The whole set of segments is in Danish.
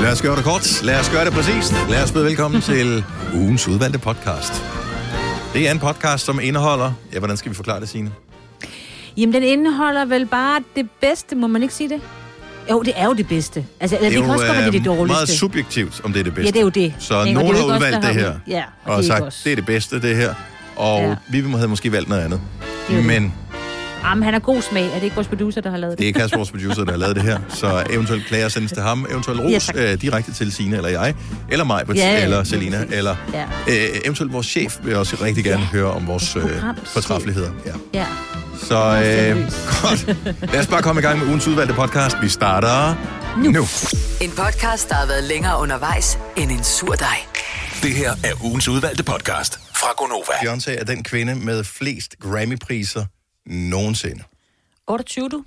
Lad os gøre det kort. Lad os gøre det præcist. Lad os byde velkommen til ugens udvalgte podcast. Det er en podcast, som indeholder... Ja, hvordan skal vi forklare det, Signe? Jamen, den indeholder vel bare det bedste, må man ikke sige det? Jo, det er jo det bedste. Altså, det, det kan også godt være, det er det øh, dårligste. meget subjektivt, om det er det bedste. Ja, det er jo det. Så Ikke? Og nogen det jo har udvalgt der det her, Ja, og, og, det er sagt, os. det er det bedste, det her. Og Ja. vi havde måske valgt noget andet. Det jo Men Jamen, han er god smag. Er det ikke vores producer, der har lavet det? det er Kasper, vores producer, der har lavet det her. Så eventuelt klager sendes til ham. Eventuelt Ja, ros tak. øh, direkte til Signe eller jeg. Eller mig, Ja, ja, eller. Selina. Eller Ja. øh, eventuelt vores chef vil også rigtig gerne høre om vores øh, fortræffeligheder. Ja. Ja. Så øh, godt. Lad os bare komme i gang med ugens udvalgte podcast. Vi starter nu. nu. En podcast, der har været længere undervejs end en sur dej. Det her er ugens udvalgte podcast fra Gonova. Beyoncé er den kvinde med flest Grammy-priser nogensinde. 28, du?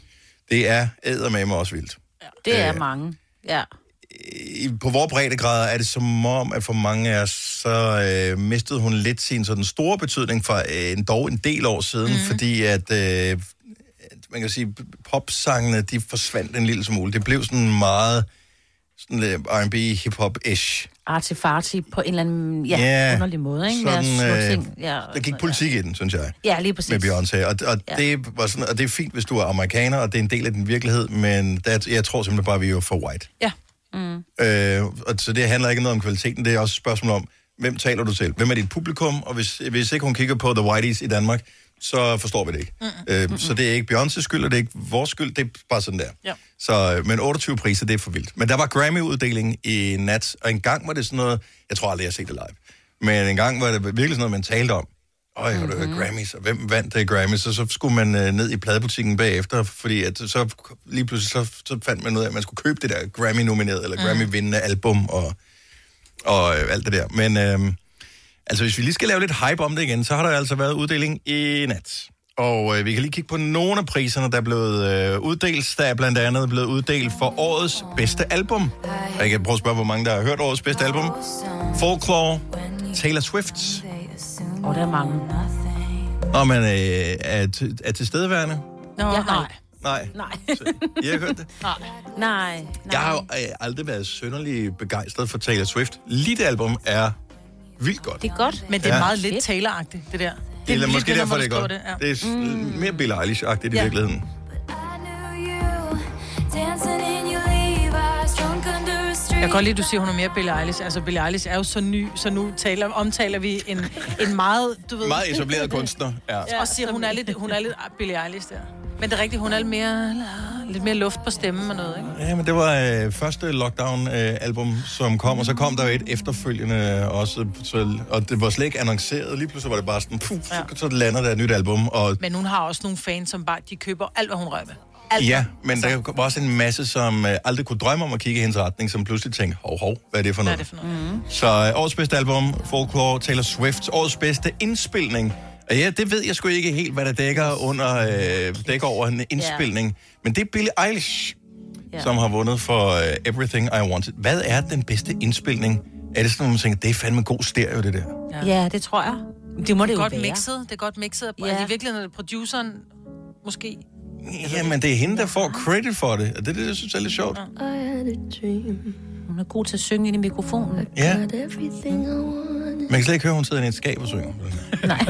Det er eddermame også vildt. Det er Øh, mange. Ja. På vores breddegrad er det som om, at for mange af os, så øh, mistede hun lidt sin sådan store betydning for øh, en, dog en del år siden, mm. fordi at, øh, man kan sige, popsangene, de forsvandt en lille smule. Det blev sådan meget sådan lidt R&B, hip-hop-ish. Artifarti på en eller anden ja, Ja, underlig måde, ikke? Sådan, små øh, ting. Ja, Der gik politik i den, synes jeg. Ja, lige præcis. med Beyoncé, og, og, Ja. ja. det var sådan, og det er fint, hvis du er amerikaner, og det er en del af din virkelighed, men der, jeg tror simpelthen bare, at vi er for white. Ja. Øh, og så det handler ikke noget om kvaliteten, det er også et spørgsmål om, hvem taler du til? Hvem er dit publikum? Og hvis, hvis ikke hun kigger på The Whiteys i Danmark, så forstår vi det ikke. Mm. Øh, så det er ikke Beyoncé's skyld, og det er ikke vores skyld, det er bare sådan der. Ja. Så, øh, men 28 priser, det er for vildt. Men der var Grammy-uddeling i nat, og en gang var det sådan noget, jeg tror aldrig, jeg har set det live, men en gang var det virkelig sådan noget, man talte om. Øj, mm-hmm. Mhm. Grammys, og hvem vandt det Grammys? Og så skulle man øh, ned i pladebutikken bagefter, fordi at, så lige pludselig så, så fandt man ud af, at man skulle købe det der Grammy-nomineret, eller Mhm. Grammy-vindende album, og, og øh, alt det der. Men øh, altså, hvis vi lige skal lave lidt hype om det igen, så har der altså været uddeling i nat. Og øh, vi kan lige kigge på nogle af priserne, der er blevet øh, uddelt. Der er blandt andet blevet uddelt for årets bedste album. Og jeg kan prøve at spørge, hvor mange der har hørt årets bedste album. Folklore, Taylor Swift, Og oh, der er mange. og man øh, er, til, er til stedeværende. Nå, Jeg har nej. ikke. Nej, Nej. så, I har hørt det. nej. Nej. Jeg har jo øh, aldrig været sønderlig begejstret for Taylor Swift. Lige det album er vildt godt. Det er godt. Men det er Ja. meget lidt Fedt. Taylor-agtigt, det der. Det er lige måske derfor, det er godt. Det, ja. Det er mm. mere Billie Eilish-agtigt i Ja. virkeligheden. Jeg kan godt lide, at du siger, at hun er mere Billie Eilish. Altså, Billie Eilish er jo så ny, så nu taler, omtaler vi en, en meget, du ved... Meget etableret kunstner. Ja. Og siger, hun er lidt, hun er lidt Billie Eilish der. Men det er rigtigt, hun er lidt mere, lidt mere luft på stemmen og noget, ikke? Ja, men det var øh, første lockdown-album, som kom, og så kom der jo et efterfølgende også, så, og det var slet ikke annonceret. Lige pludselig var det bare sådan, puh, så, Ja. så lander der et nyt album, og Men hun har også nogle fans, som bare, de køber alt, hvad hun rører ved. Alt. ja, men der var også en masse, som øh, aldrig kunne drømme om at kigge i hendes retning, som pludselig tænkte, hov, hov, hvad er det for Hvad er noget? det for noget? Mm. Så øh, årets bedste album, Folklore, Taylor Swift, årets bedste indspilning. Ja, det ved jeg sgu ikke helt, hvad der dækker, under, øh, dækker over en indspilning. Men det er Billie Eilish, Ja. som har vundet for uh, Everything I Wanted. Hvad er den bedste indspilning? Er det sådan, at man tænker, det er fandme god stereo, det der? Ja, det tror jeg. Det må det, Det er jo godt være. mixet, det er godt mixet. Ja. Ja. Altså, i virkeligheden er det produceren, måske. Jamen, det er hende, der får credit for det. Og det er det, jeg synes er lidt sjovt. Hun er god til at synge ind i mikrofonen. Ja. Man kan slet ikke høre, hun sidder i et skab og synger. Nej.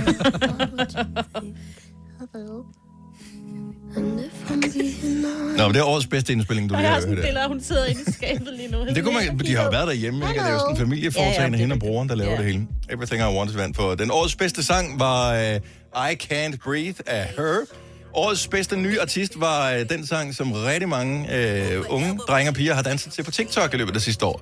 Nå, men det er årets bedste indspilning, du lige har hørt. her. af, hun sidder inde i skabet lige nu. Det kunne man, de har jo været derhjemme, ikke? Det er jo sådan en familieforetagende, Ja, ja, det hende og broren, der laver Ja. det hele. Everything I Want is vandt for. Den årets bedste sang var uh, I Can't Breathe af Her. Årets bedste nye artist var uh, den sang, som rigtig mange uh, unge drenge og piger har danset til på TikTok i løbet af sidste år.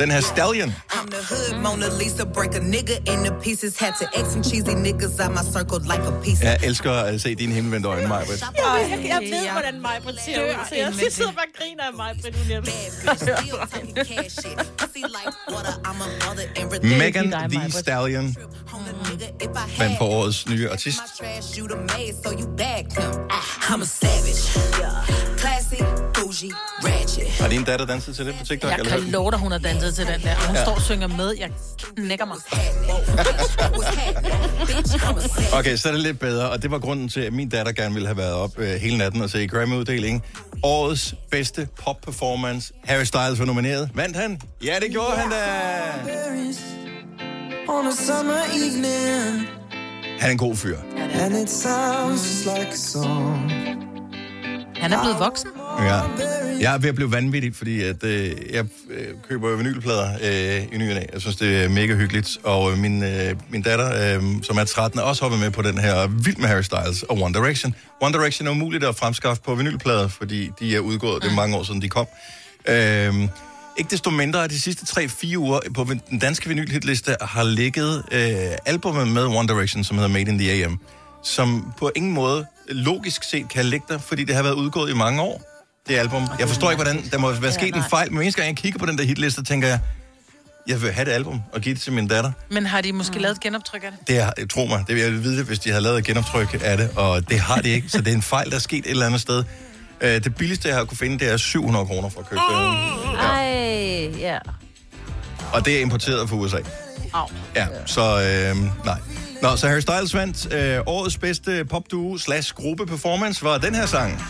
Den her Stallion. I'm the hood Mona Lisa, break a nigga into pieces. Had to X some cheesy niggas out my circle like a piece. Jeg elsker at se dine himmelvendte øjne, Maja. Jeg, jeg ved, hvordan mig ser ud, så jeg sidder bare og griner af mig, Britt, Megan Thee. Stallion vandt for årets nye artist. I'm a savage. Classy, bougie, ratchet. Har din datter danset til det på TikTok? Jeg eller kan love dig, hun har danset til den der. Hun står og synger med. Jeg knækker mig. Okay, så er det lidt bedre, og det var grunden til, at min datter gerne ville have været op øh, hele natten og se Grammy-uddeling. Årets bedste pop-performance. Harry Styles var nomineret. Vandt han? Ja, det gjorde han da! On a summer evening, Han er en god fyr. and it sounds like a song. Han er blevet voksen. Ja. Jeg er ved at blive vanvittig, fordi at, øh, jeg øh, køber vinylplader øh, i ny og næ. Jeg synes, det er mega hyggeligt. Og øh, min, øh, min datter, øh, som er 13, er også hoppet med på den her Vild med Harry Styles og One Direction. One Direction er umuligt at fremskaffe på vinylplader, fordi de er udgået. Det er mange år siden, de kom. Øh, ikke desto mindre, at de sidste 3-4 uger på den danske vinylhitliste har ligget øh, albumet med One Direction, som hedder Made in the AM, som på ingen måde logisk set kan ligge der, fordi det har været udgået i mange år, det album. Jeg forstår ikke, hvordan der må være sket en fejl, men eneste gang jeg kigger på den der hitliste, tænker jeg, jeg vil have det album og give det til min datter. Men har de måske lavet et genoptryk af det? Det er, tro mig, det vil jeg vide, hvis de havde lavet et genoptryk af det, og det har de ikke, så det er en fejl, der er sket et eller andet sted. Øh, Det billigste, jeg har kunne finde, det er 700 kroner for at købe det. Ej, ja. Og det er importeret fra USA. Au. Ja, så øh, nej. Nå, så Harry Styles vandt øh, årets bedste popduo slash gruppe performance var den her sang.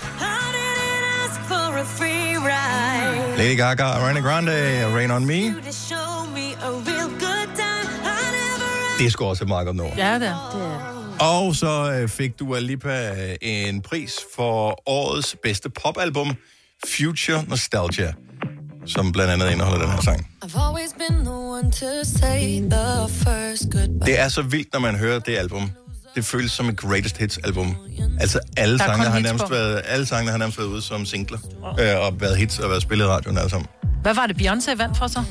Lady Gaga, Ariana Grande Rain On Me. Det er sgu også et meget godt nummer. Ja, det er. Og så øh, fik du Alipa øh, en pris for årets bedste popalbum, Future Nostalgia, som blandt andet indeholder den her sang. Det er så vildt, når man hører det album. Det føles som et greatest hits album. Altså alle Der er sange kun har nærmest på. været, alle sangene har nærmest været ude som singler. Øh, og været hits og været spillet i radioen alle sammen. Hvad var det, Beyoncé vandt for så?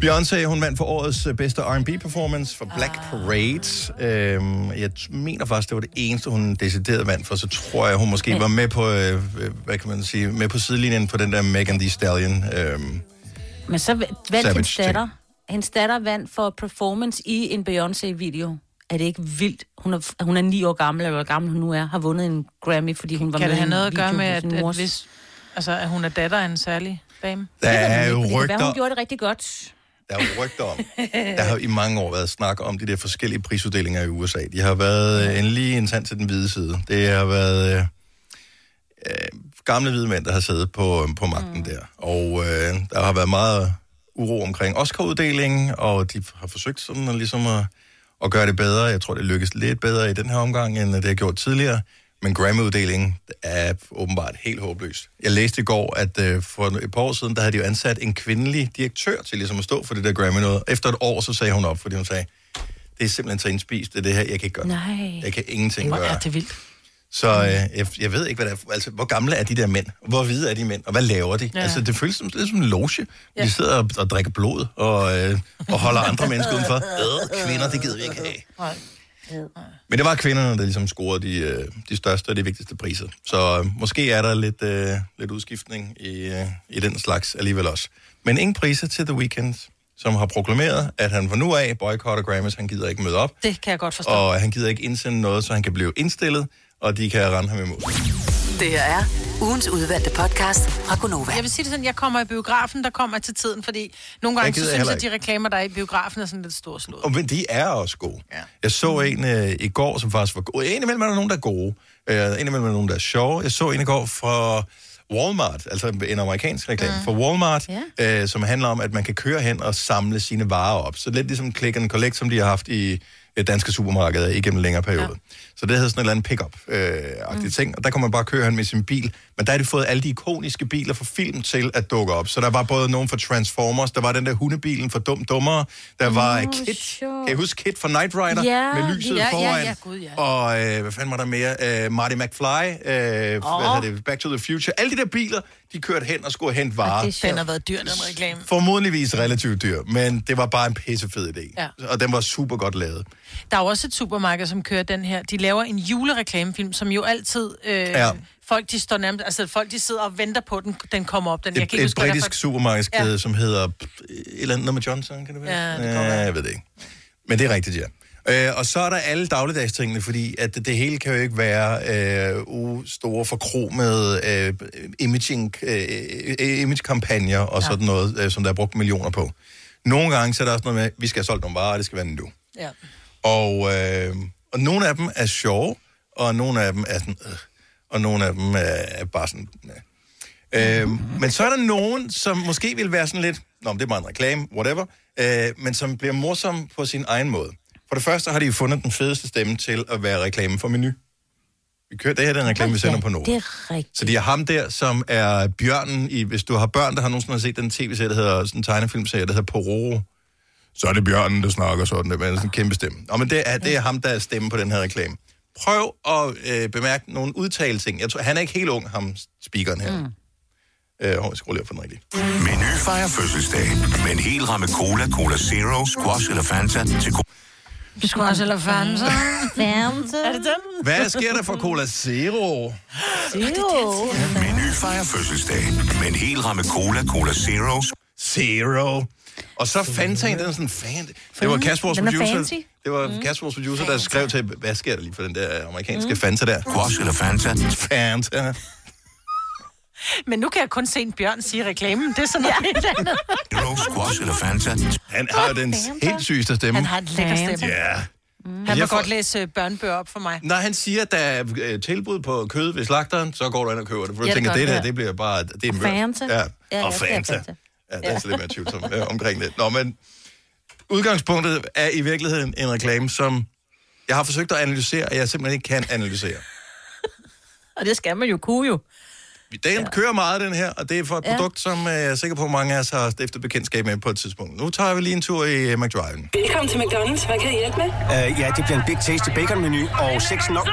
Beyoncé, hun vandt for årets øh, bedste R&B performance for Black Parade. Øhm, jeg mener faktisk, det var det eneste, hun decideret vandt for. Så tror jeg, hun måske var med på, øh, øh, hvad kan man sige, med på sidelinjen på den der Megan Thee Stallion. Øhm, Men så vandt hendes datter. Hendes datter vandt for performance i en Beyoncé-video. Er det ikke vildt? Hun er, hun er ni år gammel, eller hvor gammel hun nu er, har vundet en Grammy, fordi hun var Kan med det have noget at gøre med, at, at, hvis, altså, at hun er datter af en særlig dame? der er jo Det kan være, hun rygter, gjorde det rigtig godt. Der er jo rygter om. Der har i mange år været snak om de der forskellige prisuddelinger i USA. De har været øh, en lige en tand til den hvide side. Det har været øh, øh, gamle hvide mænd, der har siddet på, på magten mm. der. Og øh, der har været meget uro omkring Oscar-uddelingen, og de har forsøgt sådan at, ligesom at, at gøre det bedre. Jeg tror, det lykkes lidt bedre i den her omgang, end det har gjort tidligere. Men Grammy-uddelingen er åbenbart helt håbløs. Jeg læste i går, at øh, for et par år siden, der havde de jo ansat en kvindelig direktør til ligesom at stå for det der Grammy noget. Efter et år, så sagde hun op, fordi hun sagde, det er simpelthen så indspist, det, er det her, jeg kan ikke gøre. Nej. Jeg kan ingenting Hvor gøre. er det vildt. Så øh, jeg, jeg ved ikke, hvad det er. Altså, hvor gamle er de der mænd? Hvor hvide er de mænd? Og hvad laver de? Ja. Altså, det føles som, lidt som en loge. Ja. De sidder og, og drikker blod og, øh, og holder andre mennesker udenfor. Øh, kvinder, det gider vi ikke have. Men det var kvinderne, der ligesom scorede de, øh, de største og de vigtigste priser. Så øh, måske er der lidt, øh, lidt udskiftning i, øh, i den slags alligevel også. Men ingen priser til The Weeknd, som har proklameret, at han fra nu af boykotter Grammys. Han gider ikke møde op, Det kan jeg godt forstå. og han gider ikke indsende noget, så han kan blive indstillet, og de kan rende ham imod. Det her er ugens udvalgte podcast fra Gonova. Jeg vil sige det sådan, jeg kommer i biografen, der kommer til tiden, fordi nogle gange så synes jeg, at de reklamer, der er i biografen, er sådan lidt storslået. Og men de er også gode. Ja. Jeg så en øh, i går, som faktisk var god. Indimellem er der nogen, der er gode. Øh, indimellem er der nogen, der er sjove. Jeg så en i går fra Walmart, altså en amerikansk reklame mm. for Walmart, ja. øh, som handler om, at man kan køre hen og samle sine varer op. Så lidt ligesom click and collect, som de har haft i øh, danske supermarkeder igennem en længere periode. Ja. Så det hedder sådan en eller anden pick-up-agtig øh, mm. ting, og der kan man bare køre hen med sin bil. Men der er de fået alle de ikoniske biler fra film til at dukke op. Så der var både nogen fra Transformers, der var den der hundebilen fra Dum Dummere, der var Nå, Kit, sjovt. kan I huske Kit fra Knight Rider? Ja, med lyset ja, ja, foran. ja, gud, ja. Og øh, hvad fanden var der mere? Øh, Marty McFly, øh, oh. hvad hedder det? Back to the Future. Alle de der biler, de kørte hen og skulle hente varer. det er. Den har været dyr, den reklame. Formodentligvis relativt dyr, men det var bare en pissefed idé. Ja. Og den var super godt lavet. Der er også et supermarked, som kører den her. De laver en julereklamefilm, som jo altid... Øh, Ja. Folk, de står nærmest... Altså, folk, de sidder og venter på, at den, den kommer op. Den, jeg Et, kan ikke et huske, britisk for- supermarkedskæde, Ja. som hedder... Et eller andet noget med Johnson, kan det være? Ja, det kan ja, jeg ved det ikke. Men det er rigtigt, ja. Øh, og så er der alle dagligdagstingene, fordi at det, hele kan jo ikke være øh, uh, store forkromede øh, imaging, øh, image-kampagner og ja. sådan noget, øh, som der er brugt millioner på. Nogle gange så er der også noget med, at vi skal have solgt nogle varer, og det skal være nu. Ja. Og, øh, og nogle af dem er sjove, og nogle af dem er sådan, øh, og nogle af dem er, er bare sådan, ja. øh, Men så er der nogen, som måske vil være sådan lidt, nå, men det er bare en reklame, whatever, øh, men som bliver morsom på sin egen måde. For det første har de fundet den fedeste stemme til at være reklame for menu. Vi kører, det her er den reklame, vi sender på Nova. det er rigtigt. Så de har ham der, som er bjørnen i... Hvis du har børn, der har nogensinde set den tv-serie, der hedder sådan en tegnefilmserie, der hedder Pororo, så er det bjørnen, der snakker sådan, det er sådan en kæmpe stemme. Nå, men det er, det er ham, der er stemme på den her reklame. Prøv at øh, bemærke nogle udtalelser. Jeg tror, han er ikke helt ung, ham speakeren her. Mm. Øh, jeg skal lige op for den rigtige. Menu fejrer fødselsdag med en hel ramme cola, cola zero, squash eller Fanta til Du skulle også eller Fanta. Fanta. Er det den? Hvad sker der for Cola Zero? Zero. Menu fejrer fødselsdag med en hel ramme cola, cola zero, Zero. Og så Fantaen, den er sådan fan. Det var Kasper, vores Den er producer. Det var mm. Kasper, vores producer, der skrev til, hvad sker der lige for den der amerikanske mm. Fanta der? squash eller Fanta. Fanta. Men nu kan jeg kun se en bjørn sige reklamen. Det er sådan noget helt andet. Zero, squash eller Fanta. Han har jo den helt sygeste stemme. Han har en lækker stemme. Ja. Han Jeg må får- godt læse øh, børnebøger op for mig. Når han siger, at der er øh, tilbud på kød ved slagteren, så går du ind og køber det. For du Ja, det tænker, det det. der, det bliver bare... Det er Og. Fanta. Ja, Ja, og ja, det er. Ja, det så lidt mere tvivlsomt øh, omkring det. Nå, men udgangspunktet er i virkeligheden en reklame, som jeg har forsøgt at analysere, og jeg simpelthen ikke kan analysere. Og det skal man jo kunne jo. Den ja. kører meget, den her, og det er for et Ja. produkt, som øh, jeg er sikker på, at mange af os har stiftet bekendtskab med på et tidspunkt. Nu tager vi lige en tur i uh, McDriven. Velkommen til McDonald's. Hvad kan jeg hjælpe med? Uh, ja, det bliver en Big Tasty Bacon menu og seks nok...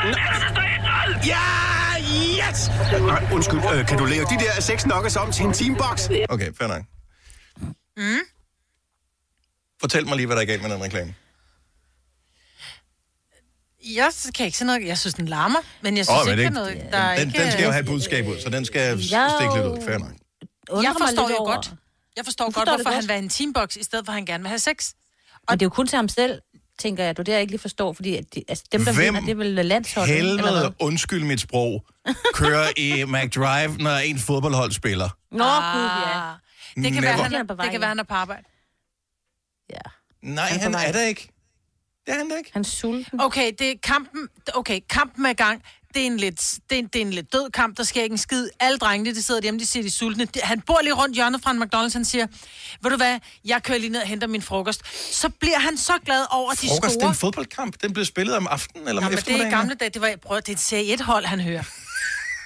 Ja, yes! Nej, undskyld, uh, kan du lave de der seks nuggets om til en teambox? Okay, fair nok. Mm. Fortæl mig lige, hvad der er galt med den reklame. Jeg kan ikke se noget. Jeg synes, den larmer, men jeg synes oh, men ikke, det- der er noget. Der er Den, ikke, den skal jo have et budskab ud, så den skal Jeg stikke lidt ud. Fair nok. Jeg forstår jo over- godt. Jeg forstår Du godt, forstår det hvorfor godt. han vil have en teambox, i stedet for, at han gerne vil have sex. Men det er jo kun til ham selv, tænker jeg. Du det, jeg ikke lige forstår, fordi at de, altså, dem, der Hvem vinder, det er vel landsholdet, eller hvad? Helvede, undskyld mit sprog, kører i McDrive, når en fodboldhold spiller. Nå, Ah. gud, ja. Det kan, Never. være, er han, vej det kan være, han er på arbejde. ja. Nej, Han er han er der ikke. Det er han da ikke. Han er sulten. Okay, det er kampen, okay, kampen er i gang. Det er, en lidt, det, er en, det er en lidt død kamp, der sker ikke en skid. Alle drengene, de sidder hjemme, de siger, de er sultne. Han bor lige rundt hjørnet fra en McDonald's, han siger, ved du hvad, jeg kører lige ned og henter min frokost. Så bliver han så glad over, at de Frokost, det er en fodboldkamp. Den blev spillet om aftenen eller Nå, om men det er i eftermiddagen. gamle dage, det var, prøv, det er et serie 1-hold, han hører.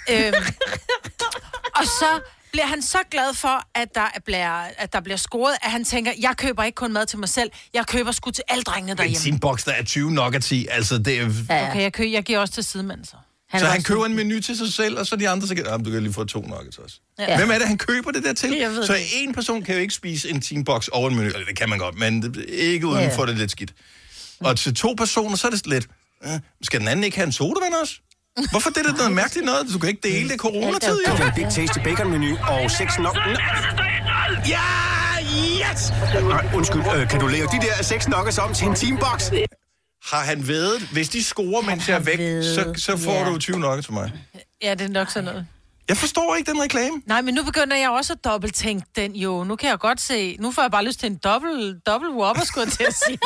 øhm, og så bliver han så glad for, at der, bliver, at der bliver scoret, at han tænker, jeg køber ikke kun mad til mig selv, jeg køber sgu til alle drengene En derhjemme. teambox, der er 20 nuggets i. Altså, det er... Ja, ja. Okay, jeg, køber, jeg giver også til sidemanden så. Han Så han køber en menu til sig selv, og så de andre, så kan jamen, du kan lige få to nuggets også. Ja. Hvem er det, han køber det der til? Jeg ved Så en person kan jo ikke spise en teambox over en menu. Eller det kan man godt, men det- ikke uden Ja. for det lidt skidt. Og til to personer, så er det sådan lidt... Øh, skal den anden ikke have en sodavand også? Hvorfor det er det noget mærkeligt noget? Du kan ikke dele det i coronatid, jo. En Big Tasty Bacon menu og seks nok... Ja, yes! Nej, undskyld, uh, kan du lave de der seks nuggets om til en teambox? Har han vedet, hvis de scorer, mens jeg er væk, så, så får ja. du 20 nuggets til mig. Ja, det er nok sådan noget. Jeg forstår ikke den reklame. Nej, men nu begynder jeg også at dobbelttænke den jo. Nu kan jeg godt se, nu får jeg bare lyst til en dobbelt, dobbelt whopper, skulle jeg til at sige.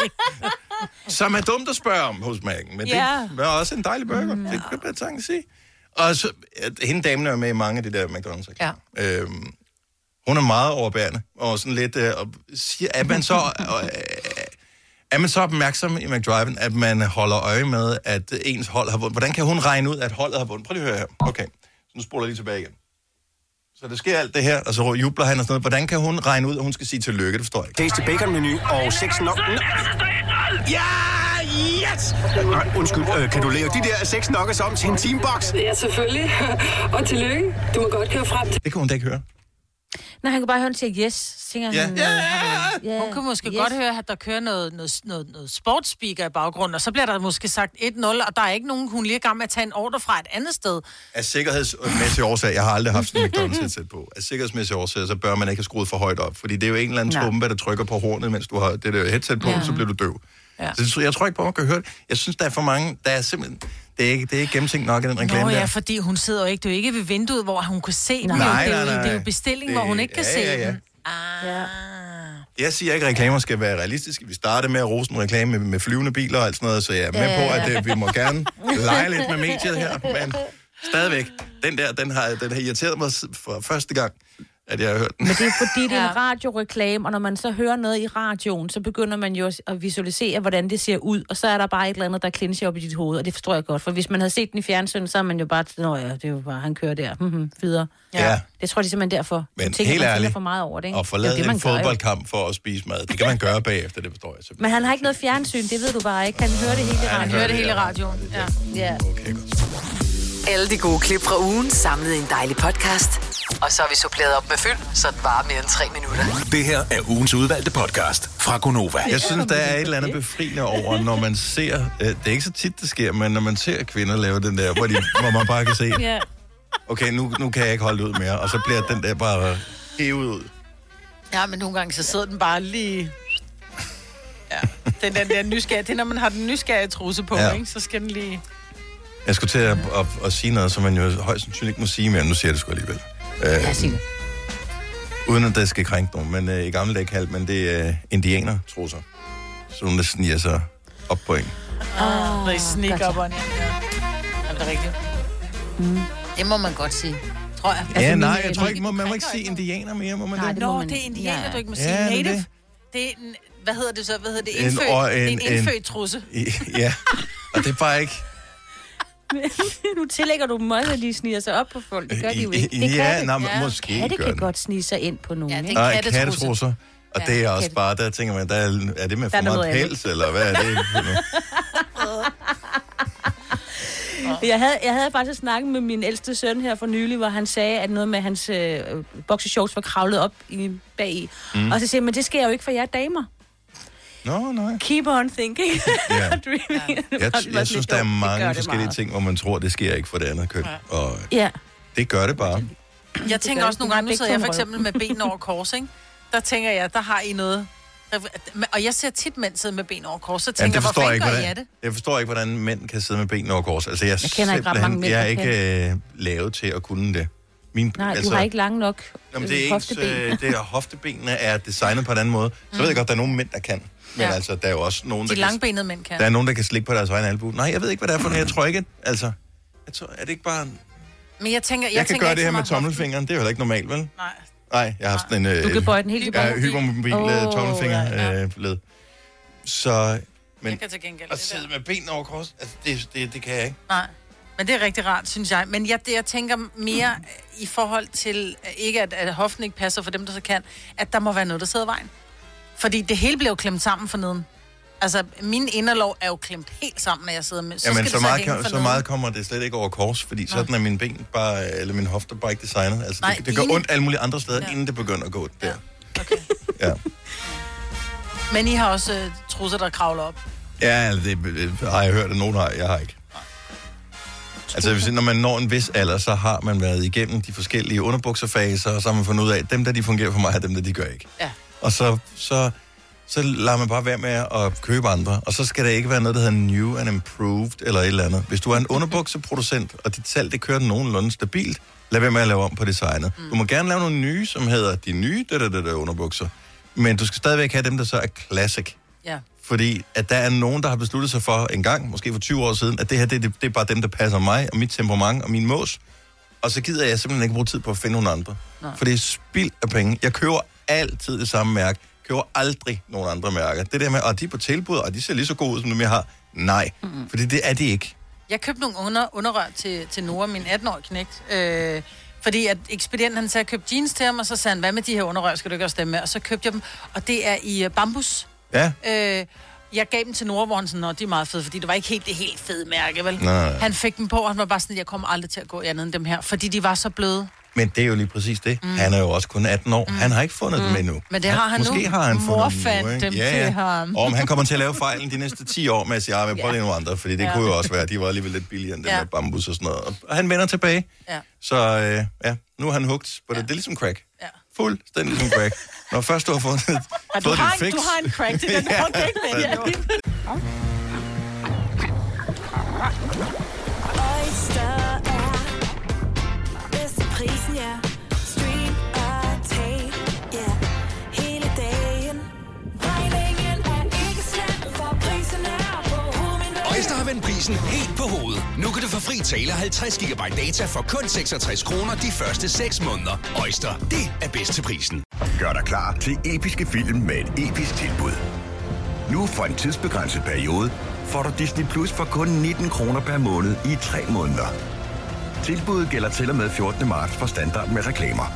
Som er dumt at spørge om hos Mac'en, men Ja. det var også en dejlig burger. Mm, Det kan jeg at sige. Og så, at hende damen er med i mange af de der McDonald's. Ja. Øhm, hun er meget overbærende, og sådan lidt, øh, og siger, at man så, øh, er man så opmærksom i McDriven, at man holder øje med, at ens hold har vundet. Hvordan kan hun regne ud, at holdet har vundet? Prøv lige at høre her. Okay, så nu spoler jeg lige tilbage igen. Så der sker alt det her, og så jubler han og sådan noget. Hvordan kan hun regne ud, at hun skal sige tillykke? Det forstår jeg ikke. Tasty Bacon menu og seks nok... Ja, yes! Nej, undskyld, uh, kan du lave de der seks nuggets om til en teambox? Ja, selvfølgelig. Og tillykke. Du må godt køre frem til... Det kan hun da ikke høre. Nej, han kan bare høre, han siger yes. Så tænker Ja. han, Ja. Ja. Hun kan måske yes. godt høre, at der kører noget, noget, noget, noget sportsspeaker i baggrunden, og så bliver der måske sagt 1-0, og der er ikke nogen, hun lige er gang med at tage en ordre fra et andet sted. Af sikkerhedsmæssige årsager, jeg har aldrig haft sådan en McDonald's headset på. Af sikkerhedsmæssige årsager, så bør man ikke have skruet for højt op. Fordi det er jo en eller anden Nej. trumpe, der trykker på hornet, mens du har det der headset på, ja. Så bliver du døv. Ja. Så jeg tror ikke på, at man kan høre det. Jeg synes, der er for mange, der er simpelthen... Det er ikke, det er ikke gennemtænkt nok i den reklame Nå ja, der. fordi hun sidder jo ikke, det er jo ikke ved vinduet, hvor hun kan se den. Nej, er nej, jo, nej. det er jo bestilling, Det- hvor hun ikke kan ja, se ja, ja. den. Ah. Ja. Jeg siger ikke, at reklamer skal være realistiske. Vi startede med at rose en reklame med, med flyvende biler og alt sådan noget, så jeg er med på, at øh, vi må gerne lege lidt med mediet her, men stadigvæk, den der, den har, den har irriteret mig for første gang, at jeg har hørt den. Men det er fordi, det er en radioreklame, og når man så hører noget i radioen, så begynder man jo at visualisere, hvordan det ser ud, og så er der bare et eller andet, der clincher op i dit hoved, og det forstår jeg godt, for hvis man havde set den i fjernsyn, så er man jo bare, nå ja, det er jo bare, han kører der, mm-hmm, videre. Ja. Det tror jeg simpelthen derfor. Men tænker, helt ærligt, for meget over det, ikke? Og Det forlade det, en gør jo. fodboldkamp for at spise mad. Det kan man gøre bagefter, det forstår jeg simpelthen. Men han har ikke noget fjernsyn, det ved du bare ikke. Han hører det hele i han radioen. hører det hele i radioen. Ja. ja. Okay, godt. Alle de gode klip fra ugen samlet i en dejlig podcast. Og så har vi suppleret op med fyld, så det varer mere end tre minutter. Det her er ugens udvalgte podcast fra Gonova. Jeg synes, der er et eller andet befriende over, når man ser... Øh, det er ikke så tit, det sker, men når man ser kvinder lave den der, hvor, de, hvor man bare kan se, Ja. okay, nu, nu kan jeg ikke holde ud mere, og så bliver den der bare hævet ud. ja, men nogle gange så sidder den bare lige... Ja, den, den der nysgerrige, det er, når man har den nysgerrige truse på, ja. ikke? så skal den lige... Jeg skulle til at, at, at sige noget, som man jo højst sandsynligt ikke må sige mere. Nu siger jeg det sgu alligevel. Øh, Ja, sig det. uden at det skal krænke nogen, men øh, i gamle dage kaldte man det øh, indianer trusser. Så nogen, der sniger sig op på en. Oh, når I snikker op. Ja. Er det rigtigt? Mm. Det må man godt sige, tror jeg. Ja, Altså, nej, jeg tror ikke, må, man må ikke sige indianer mere, må man Nej, det? Nå, man- det er indianer, Ja. du ikke må Ja, sige. det er Native. det. Det er en, hvad hedder det så? Hvad hedder det? En Indfødt, or- det er en en- en- indfødt trusse. Ja, og det er bare ikke... nu tillægger du dem også, at de sniger sig op på folk. Det gør de jo ikke. Det Ja, kan nej, det. men måske Katte gør kan den. godt snige sig ind på nogen, Ja, det ikke? Kattetrusser. kattetrusser. Og Ja, det er også katte. bare, der tænker man, der er, er det med er for meget pels, eller hvad er det? Jeg havde, jeg havde faktisk snakket med min ældste søn her for nylig, hvor han sagde, at noget med hans øh, boxershorts var kravlet op i, bag mm. Og så siger jeg, men det sker jo ikke for jer damer. Nå, nej. Keep on thinking. Ja. Dreaming. Jeg, jeg synes, der er mange det forskellige meget. ting, hvor man tror, det sker ikke for det andet køn. Og Ja. det gør det bare. Jeg tænker også det. nogle gange, nu sidder jeg for eksempel med ben over kors, ikke? Der tænker jeg, der har I noget. Og jeg ser tit mænd sidde med ben over kors, så tænker det jeg, hvor forstår jeg ikke, gør I hvordan, af det? jeg forstår ikke, hvordan mænd kan sidde med benene over kors. Altså, jeg, Jeg kender ikke ret mange mænd, Jeg er ikke øh, lavet til at kunne det. Min, Nej, altså, du har ikke lange nok Jamen, øh, det er ikke, hofteben. øh, det er, hoftebenene er designet på en anden måde. Så ved jeg godt, der er nogle mænd, der kan. Men Ja. altså, der er jo også nogen, De der kan, langbenede mænd kan. der er nogen, der kan slikke på deres egen albu. Nej, jeg ved ikke, hvad det er for noget. Jeg tror ikke, altså... Jeg tror, er det ikke bare... Jeg, Men jeg tænker, jeg, jeg kan tænker gøre det her med tommelfingeren. Det er jo heller ikke normalt, vel? Nej. Nej, jeg har haft sådan en... Øh, Du kan bøje den helt Ja, tilbage. hypermobil oh, tommelfinger ja, ja. øh, led. Så... Men Jeg kan til gengæld at sidde med benene over kors, altså, det, det, det kan jeg ikke. Nej. Men det er rigtig rart, synes jeg. Men jeg, det, jeg tænker mere i forhold til, øh, ikke at, at hoften ikke passer for dem, der så kan, at der må være noget, der sidder i vejen. Fordi det hele bliver jo klemt sammen for neden. Altså, min inderlov er jo klemt helt sammen, når jeg sidder med. Så Jamen, så, det meget, kan, så meget kommer det slet ikke over kors, fordi Nej. sådan er mine ben bare, eller min hofter bare ikke designet. Altså, Nej, det, det gør inde- ondt alle mulige andre steder, Ja. ja. inden det begynder at gå der. Okay. Ja, Men I har også øh, trusser, der kravler op. ja det, det, har jeg hørt, at nogen har. Jeg har ikke. Altså, hvis, når man når en vis alder, så har man været igennem de forskellige underbukserfaser, og så har man fundet ud af, at dem, der de fungerer for mig, er dem, der de gør ikke. Ja. Og så, så, så lader man bare være med at købe andre. Og så skal der ikke være noget, der hedder new and improved, eller et eller andet. Hvis du er en underbukseproducent, og dit salg, det kører nogenlunde stabilt, lad være med at lave om på designet. Mm. Du må gerne lave nogle nye, som hedder de nye der, der, der, der underbukser. Men du skal stadigvæk have dem, der så er classic. Ja. Fordi at der er nogen, der har besluttet sig for en gang, måske for 20 år siden, at det her, det, det, det er bare dem, der passer mig, og mit temperament, og min mås. Og så gider jeg simpelthen ikke bruge tid på at finde nogle andre. Nej. For det er spild af penge. Jeg køber altid det samme mærke. køber aldrig nogen andre mærker. Det der med, at de er på tilbud, og de ser lige så gode ud, som dem jeg har. Nej, mm-hmm. fordi det er de ikke. Jeg købte nogle under, underrør til, til Nora, min 18-årige knægt. Øh, fordi at ekspedienten, han sagde, køb jeans til ham, og så sagde han, hvad med de her underrør, skal du ikke også stemme med? Og så købte jeg dem, og det er i uh, bambus. Ja. Øh, jeg gav dem til Nora, hvor han sådan, Nå, de er meget fede, fordi det var ikke helt det helt fede mærke, vel? Nej. Han fik dem på, og han var bare sådan, jeg kommer aldrig til at gå i andet end dem her, fordi de var så bløde. Men det er jo lige præcis det. Mm. Han er jo også kun 18 år. Mm. Han har ikke fundet mm. dem endnu. Men det har han Måske nu. har han Mor fundet fandt nu, dem ja, til ja. ham. Og om han kommer til at lave fejlen de næste 10 år med at sige, at prøv lige nogle andre, fordi det Ja. kunne jo også være, de var alligevel lidt billigere end dem Ja. med bambus og sådan noget. Og han vender tilbage. Ja. Så øh, ja, nu er han hugt på det. Det er ligesom crack. Ja. Fuldstændig som crack. Når først du har fået, Og du, fået har en, fix. du har en crack til den Ja. ja. ikke med Ja. For fri tale 50 GB data for kun 66 kroner de første 6 måneder. Øjster, det er bedst til prisen. Gør dig klar til episke film med et episk tilbud. Nu for en tidsbegrænset periode får du Disney Plus for kun 19 kroner per måned i 3 måneder. Tilbuddet gælder til og med 14. marts for standard med reklamer.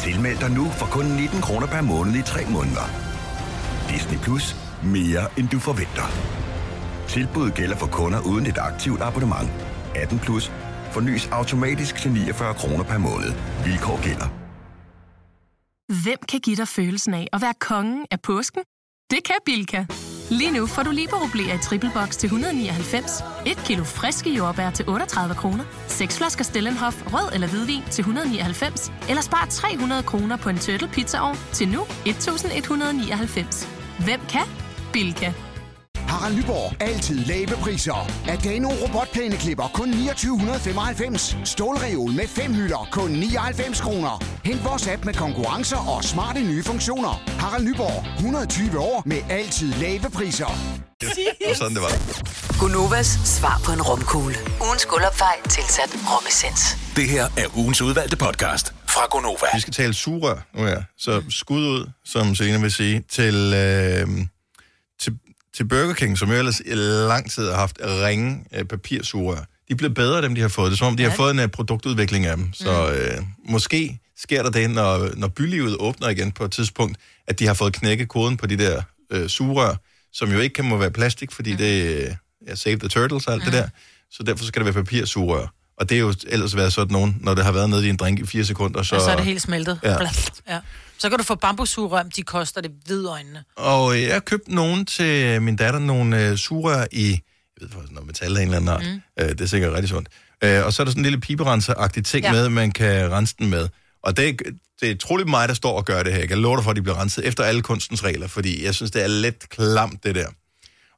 Tilmeld dig nu for kun 19 kroner per måned i 3 måneder. Disney Plus. Mere end du forventer. Tilbuddet gælder for kunder uden et aktivt abonnement. 18 plus. Fornyes automatisk til 49 kroner per måned. Vilkår gælder. Hvem kan give dig følelsen af at være kongen af påsken? Det kan Bilka! Lige nu får du liberobleer i triple box til 199, et kilo friske jordbær til 38 kroner, seks flasker Stellenhof rød eller hvidvin til 199, eller spar 300 kroner på en turtle pizzaovn til nu 1199. Hvem kan? Bilka. Harald Nyborg. Altid lave priser. Adano robotplæneklipper kun 2995. Stålreol med fem hylder kun 99 kroner. Hent vores app med konkurrencer og smarte nye funktioner. Harald Nyborg. 120 år med altid lave priser. Var sådan, det var. Gunovas svar på en romkugle. Ugens guldopfej tilsat romessens. Det her er ugens udvalgte podcast fra Gonova. Vi skal tale sugerør nu her. Så skud ud, som Selina vil sige, til, øh, til, Burger King, som jo ellers i lang tid har haft ringe øh, papirsugerør. De bliver bedre, dem de har fået. Det er som om, de har fået en øh, produktudvikling af dem. Så øh, måske sker der det, når, når bylivet åbner igen på et tidspunkt, at de har fået knækket koden på de der øh, sugerør, som jo ikke kan må være plastik, fordi det er ja, save the turtles og alt det der. Så derfor skal det være papirsugerør. Og det er jo ellers været sådan nogen, når det har været nede i en drink i fire sekunder, så... Så, og så er det helt smeltet. Ja. Ja. Så kan du få bambussugerør, de koster det hvide øjnene. Og øh, jeg købte nogen til min datter, nogle øh, sugerør i, jeg ved faktisk, noget metal af en eller anden art. Mm. Øh, det er sikkert rigtig sundt. Øh, og så er der sådan en lille piberenser-agtig ting Ja. med, man kan rense den med. Og det, er- det er troligt mig, der står og gør det her. Jeg kan love dig for, at de bliver renset efter alle kunstens regler, fordi jeg synes, det er lidt klamt, det der.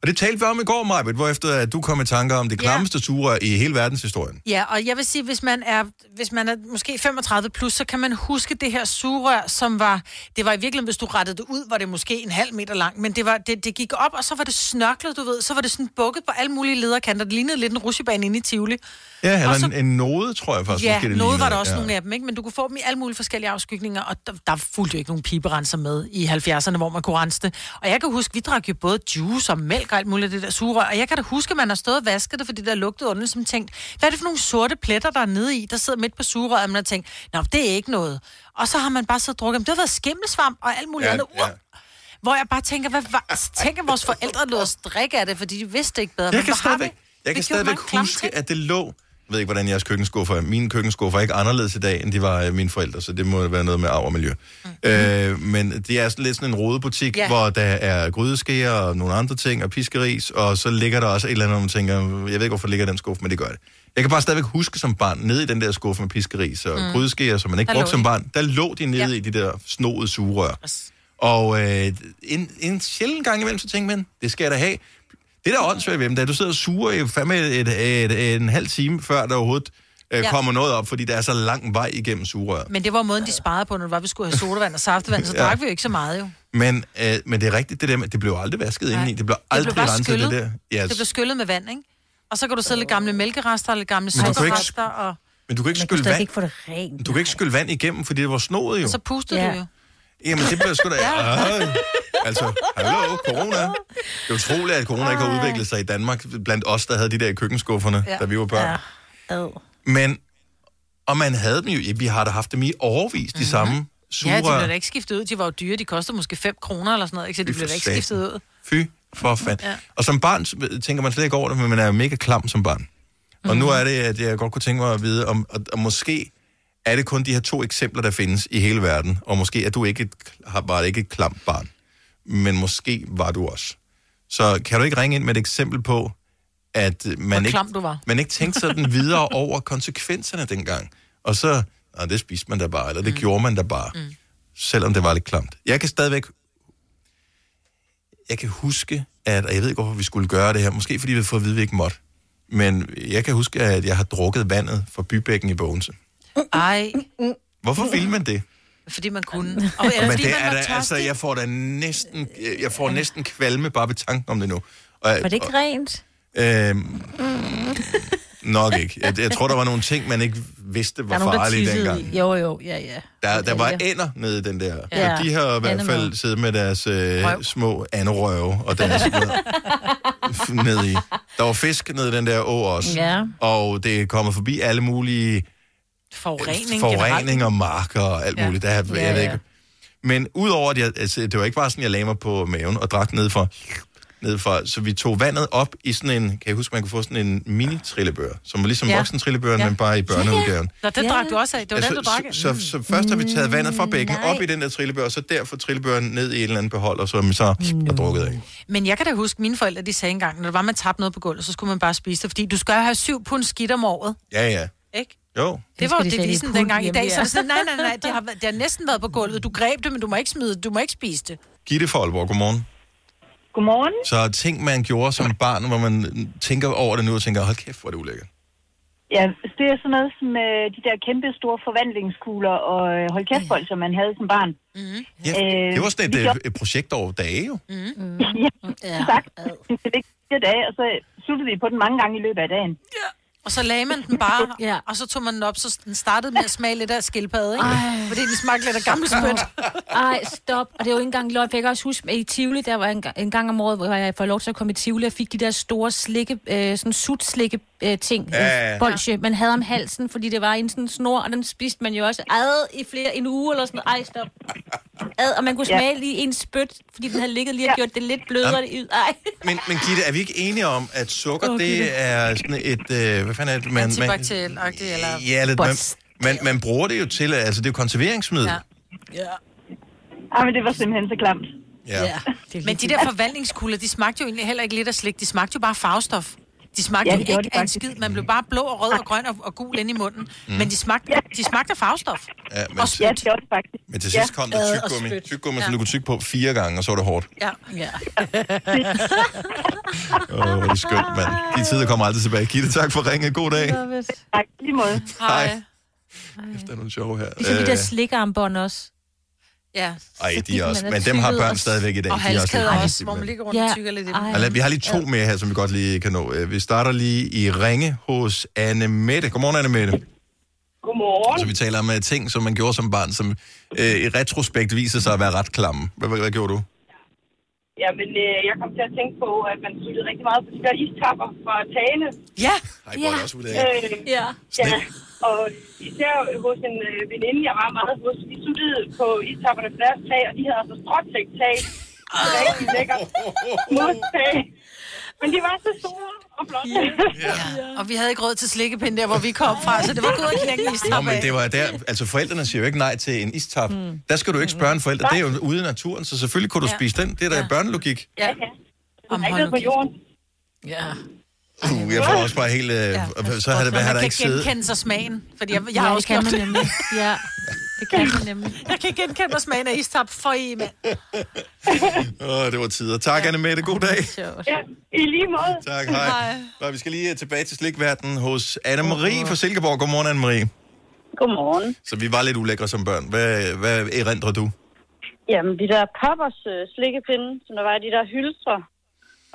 Og det talte vi om i går, Majbet, hvor efter at du kom i tanker om det Ja. klammeste i hele verdenshistorien. Ja, og jeg vil sige, hvis man er, hvis man er måske 35 plus, så kan man huske det her sugerør, som var, det var i virkeligheden, hvis du rettede det ud, var det måske en halv meter lang, men det, var, det, det gik op, og så var det snørklet, du ved, så var det sådan bukket på alle mulige lederkanter. Det lignede lidt en rushebane inde i Tivoli. Ja, eller Og så- en, en node, tror jeg faktisk. Ja, måske, det noget var der også ja. nogle af dem, ikke? men du kunne få dem i alle mulige forskellige afskygninger, og der, der fulgte jo ikke nogen piberenser med i 70'erne, hvor man kunne rense det. Og jeg kan huske, vi drak jo både juice og mælk og alt muligt af det der sugerør, og jeg kan da huske, at man har stået og vasket det, fordi der lugtede underligt, som tænkt, hvad er det for nogle sorte pletter, der er nede i, der sidder midt på sugerøret, og man har tænkt, nå, det er ikke noget. Og så har man bare så drukket, dem. det har været skimmelsvamp og alt muligt Ja, andet. ja. Hvor jeg bare tænker, hvad, hvad tænker vores forældre lod os drikke af det, fordi de vidste ikke bedre. Jeg kan stadigvæk, jeg kan stadigvæk huske, at det lå... Jeg ved ikke, hvordan jeres køkkenskuffer er. Mine køkkenskuffer er ikke anderledes i dag, end de var øh, mine forældre, så det må være noget med arv og miljø. Mm. Øh, men det er sådan lidt sådan en rodebutik, ja. hvor der er grydeskeer og nogle andre ting, og piskeris, og så ligger der også et eller andet, hvor man tænker, jeg ved ikke, hvorfor ligger den skuffe, men det gør det. Jeg kan bare stadigvæk huske som barn, nede i den der skuffe med piskeris og Mm. grydeskeer, som man ikke Der brugte som barn, der lå de nede ja. i de der snoede sugerør. Og øh, en, en sjældent gang imellem, så tænkte man, det skal jeg da have. Det der er åndssvagt ved dem, det er, at du sidder og suger i fandme et, et, et, en halv time, før der overhovedet øh, Ja. kommer noget op, fordi der er så lang vej igennem sugerør. Men det var måden, de sparede på, når det var, vi skulle have sodavand og saftevand, så Ja. drak vi jo ikke så meget jo. Men, øh, men det er rigtigt, det der med, det blev aldrig vasket Nej. indeni. Det blev Det aldrig blev bare renset, det skyllet. der. Ja, Det blev skyllet med vand, ikke? Og så kan du sidde lidt gamle mælkerester, gamle du kan ikke- sukkerrester, og men du kan ikke Man skylle vand. ikke få det rent. Du kan ikke skylle vand igennem, fordi det var snoet jo. så pustede Ja. du jo. Jamen, det bliver sgu da... Ej. Altså, hallo, corona. Det er utroligt, at corona ikke har udviklet sig i Danmark, blandt os, der havde de der i køkkenskufferne, Ja. da vi var børn. Ja. Men, og man havde dem jo, vi har da haft dem i overvis, de samme Mhm. Ja, de blev da ikke skiftet ud. De var jo dyre. De kostede måske 5 kroner eller sådan noget, ikke? Så de blev da ikke skiftet ud. Fy for fanden. Ja. Og som barn tænker man slet ikke over det, men man er jo mega klam som barn. Og Mhm. nu er det, at jeg godt kunne tænke mig at vide, om, og, og måske er det kun de her to eksempler, der findes i hele verden, og måske er du ikke et, har, var det ikke et klamt barn, men måske var du også. Så kan du ikke ringe ind med et eksempel på, at man ikke, du var. man ikke tænkte sådan videre over konsekvenserne dengang. Og så, nej, det spiste man da bare, eller det mm. gjorde man da bare. Mm. selvom det var lidt klamt. Jeg kan stadigvæk... Jeg kan huske, at... Og jeg ved ikke, hvorfor vi skulle gøre det her. Måske fordi vi har fået at vide, at vi ikke måtte. Men jeg kan huske, at jeg har drukket vandet fra bybækken i Bogense. Ej, Hvorfor vil man det? Fordi man kunne. Og, eller Men fordi det man er da, altså, jeg får da næsten, jeg får næsten kvalme bare ved tanken om det nu. Og, Var det ikke rent? Øhm, nok ikke. Jeg, jeg tror, der var nogle ting, man ikke vidste Der var nogen, der farlige dengang. i. Jo, jo, ja, ja. Der, der var ender nede i den der. Ja. Ja. De har i hvert fald siddet med deres øh, små anerøve og deres ned i. Der var fisk nede i den der å også. Ja. Og det er kommet forbi alle mulige Forurening, forurening og marker og alt Ja. muligt. Der, er- Ja, jeg ved ja. ikke. Men udover at jeg, altså, det var ikke bare sådan, jeg lagde mig på maven og drak ned for, ned for, så vi tog vandet op i sådan en, kan jeg huske, man kunne få sådan en mini-trillebør, som var ligesom Ja. ja. voksen-trillebøren, Ja. ja. men bare i børneudgaven. Nå, det drak du også af. Det var den, du drak så, så, så først har vi taget vandet fra bækken op i den der trillebør, og så derfor trillebøren ned i en eller anden beholder, som så er drukket af. Men jeg kan da huske, mine forældre, de sagde engang, når det var, man tabte noget på gulvet, så skulle man bare spise det, fordi du skal have syv pund skidt om året. Ja, ja. Ikke? Jo. Det var jo de devisen pund dengang. I dag så er det sådan, nej, nej, nej, det har, det har næsten været på gulvet. Du greb det, men du må ikke smide det. Du må ikke spise det. Gitte for Aalborg, godmorgen. Godmorgen. Så ting, man gjorde som barn, hvor man tænker over det nu og tænker, hold kæft, hvor er det ulækkert. Ja, det er sådan noget som øh, de der kæmpe store forvandlingskugler og øh, hold kæft som man havde som barn. Mm. Ja, det var sådan et, øh, gjorde- et projekt over dage jo. Mm. ja, sagt. Det fire dage, og så sluttede vi på den mange gange i løbet af dagen. Ja. Og så lagde man den bare, ja. og så tog man den op, så den startede med at smage lidt af skildpadde, ikke? Ej. Fordi den smagte lidt af gammel spyt. Ej, stop. Og det er jo ikke engang løgn. for Jeg kan også huske, at i Tivoli, der var en, gang- en gang om året, hvor jeg får lov til at komme i Tivoli, og fik de der store slikke, øh, sådan sut slikke øh, ting, Ja, ja, ja, ja. bolsje, man havde om halsen, fordi det var en sådan snor, og den spiste man jo også ad i flere, en uge eller sådan noget. Ej, stop. Ad, og man kunne Ja. smage lige en spyt, fordi den havde ligget lige og gjort det lidt blødere. Ud. Ej. Men, men Gitte, er vi ikke enige om, at sukker, oh, Gitte. det er sådan et... Øh, hvad fanden er det? Man, man, Antibakteriel-agtigt, eller... ja, lidt, man, man, man bruger det jo til, altså det er jo konserveringsmiddel. Ja. Ja. Ja. Ej, men det var simpelthen så klamt. ja. Men de der forvandlingskugler, de smagte jo egentlig heller ikke lidt af slik. De smagte jo bare farvestof. De smagte Ja, ja, det jo ikke af en skid. Man blev bare blå og rød og grøn og, og gul ind i munden. Mm. Men de smagte, de smagte af farvestof. Ja, men, Og Ja, det gjorde det faktisk. men til sidst kom der Ad og tyggegummi, tyggegummi Ja. så du kunne tygge på fire gange, og så var det hårdt. Ja. ja. Åh, oh, hvor er det skønt, mand. De tider kommer aldrig tilbage. Gitte, tak for ringe. God dag. Tak, lige måde. Hej. Efter nogle sjove her. Ligesom de der Øh, slikarmbånd også. Ja. Ej, de er også, man men dem har børn stadigvæk i dag. Og De er også lidt hvor man ligger rundt og tykker lidt lad- Vi har lige to mere her, som vi godt lige kan nå. Øh, Vi starter lige i Ringe hos Anne Mette. Godmorgen, Anne Mette. Godmorgen. Så vi taler om uh, ting, som man gjorde som barn, som uh, i retrospekt viser sig at være ret klamme. Hvad, hvad, hvad gjorde du? Jamen, øh, jeg kom til at tænke på, at man cyklede rigtig meget på de der istapper fra tagene. Ja. Ej, hvor er det også ulækkert. Øh, Ja. ja. Og især hos en øh, veninde, jeg var meget hos, de suttede på istapperne deres tag, og de havde altså stråtægt tag. Og rigtig lækkert modtag. Men de var så store og flotte. Ja. Og vi havde ikke råd til slikkepinde der, hvor vi kom fra, så det var gået at knække is Nå, men det var der, altså forældrene siger jo ikke nej til en istap. Mm. Der skal du ikke spørge en forælder. Det er jo ude i naturen, så selvfølgelig kunne du Ja. spise den. Det er da ja. børnelogik. Ja. Om ikke på jorden. Ja. Uh, jeg får også bare helt... Øh, ja. Så har det, har man der kan ikke siddet? genkende sig smagen, fordi jeg, jeg Ja, har det også kan man nemlig. Ja, det kan man nemlig. Jeg kan genkende mig smagen af istap for i, mand. Åh, det var tider. Tak, Anne Mette. God dag. Ja, i lige måde. Tak, hej. Og vi skal lige øh, tilbage til slikverdenen hos Anne-Marie fra Silkeborg. Godmorgen, Anne-Marie. Godmorgen. Så vi var lidt ulækre som børn. Hvad, hvad erindrer du? Jamen, de der poppers øh, slikkepinde, som der var i de der hylstre,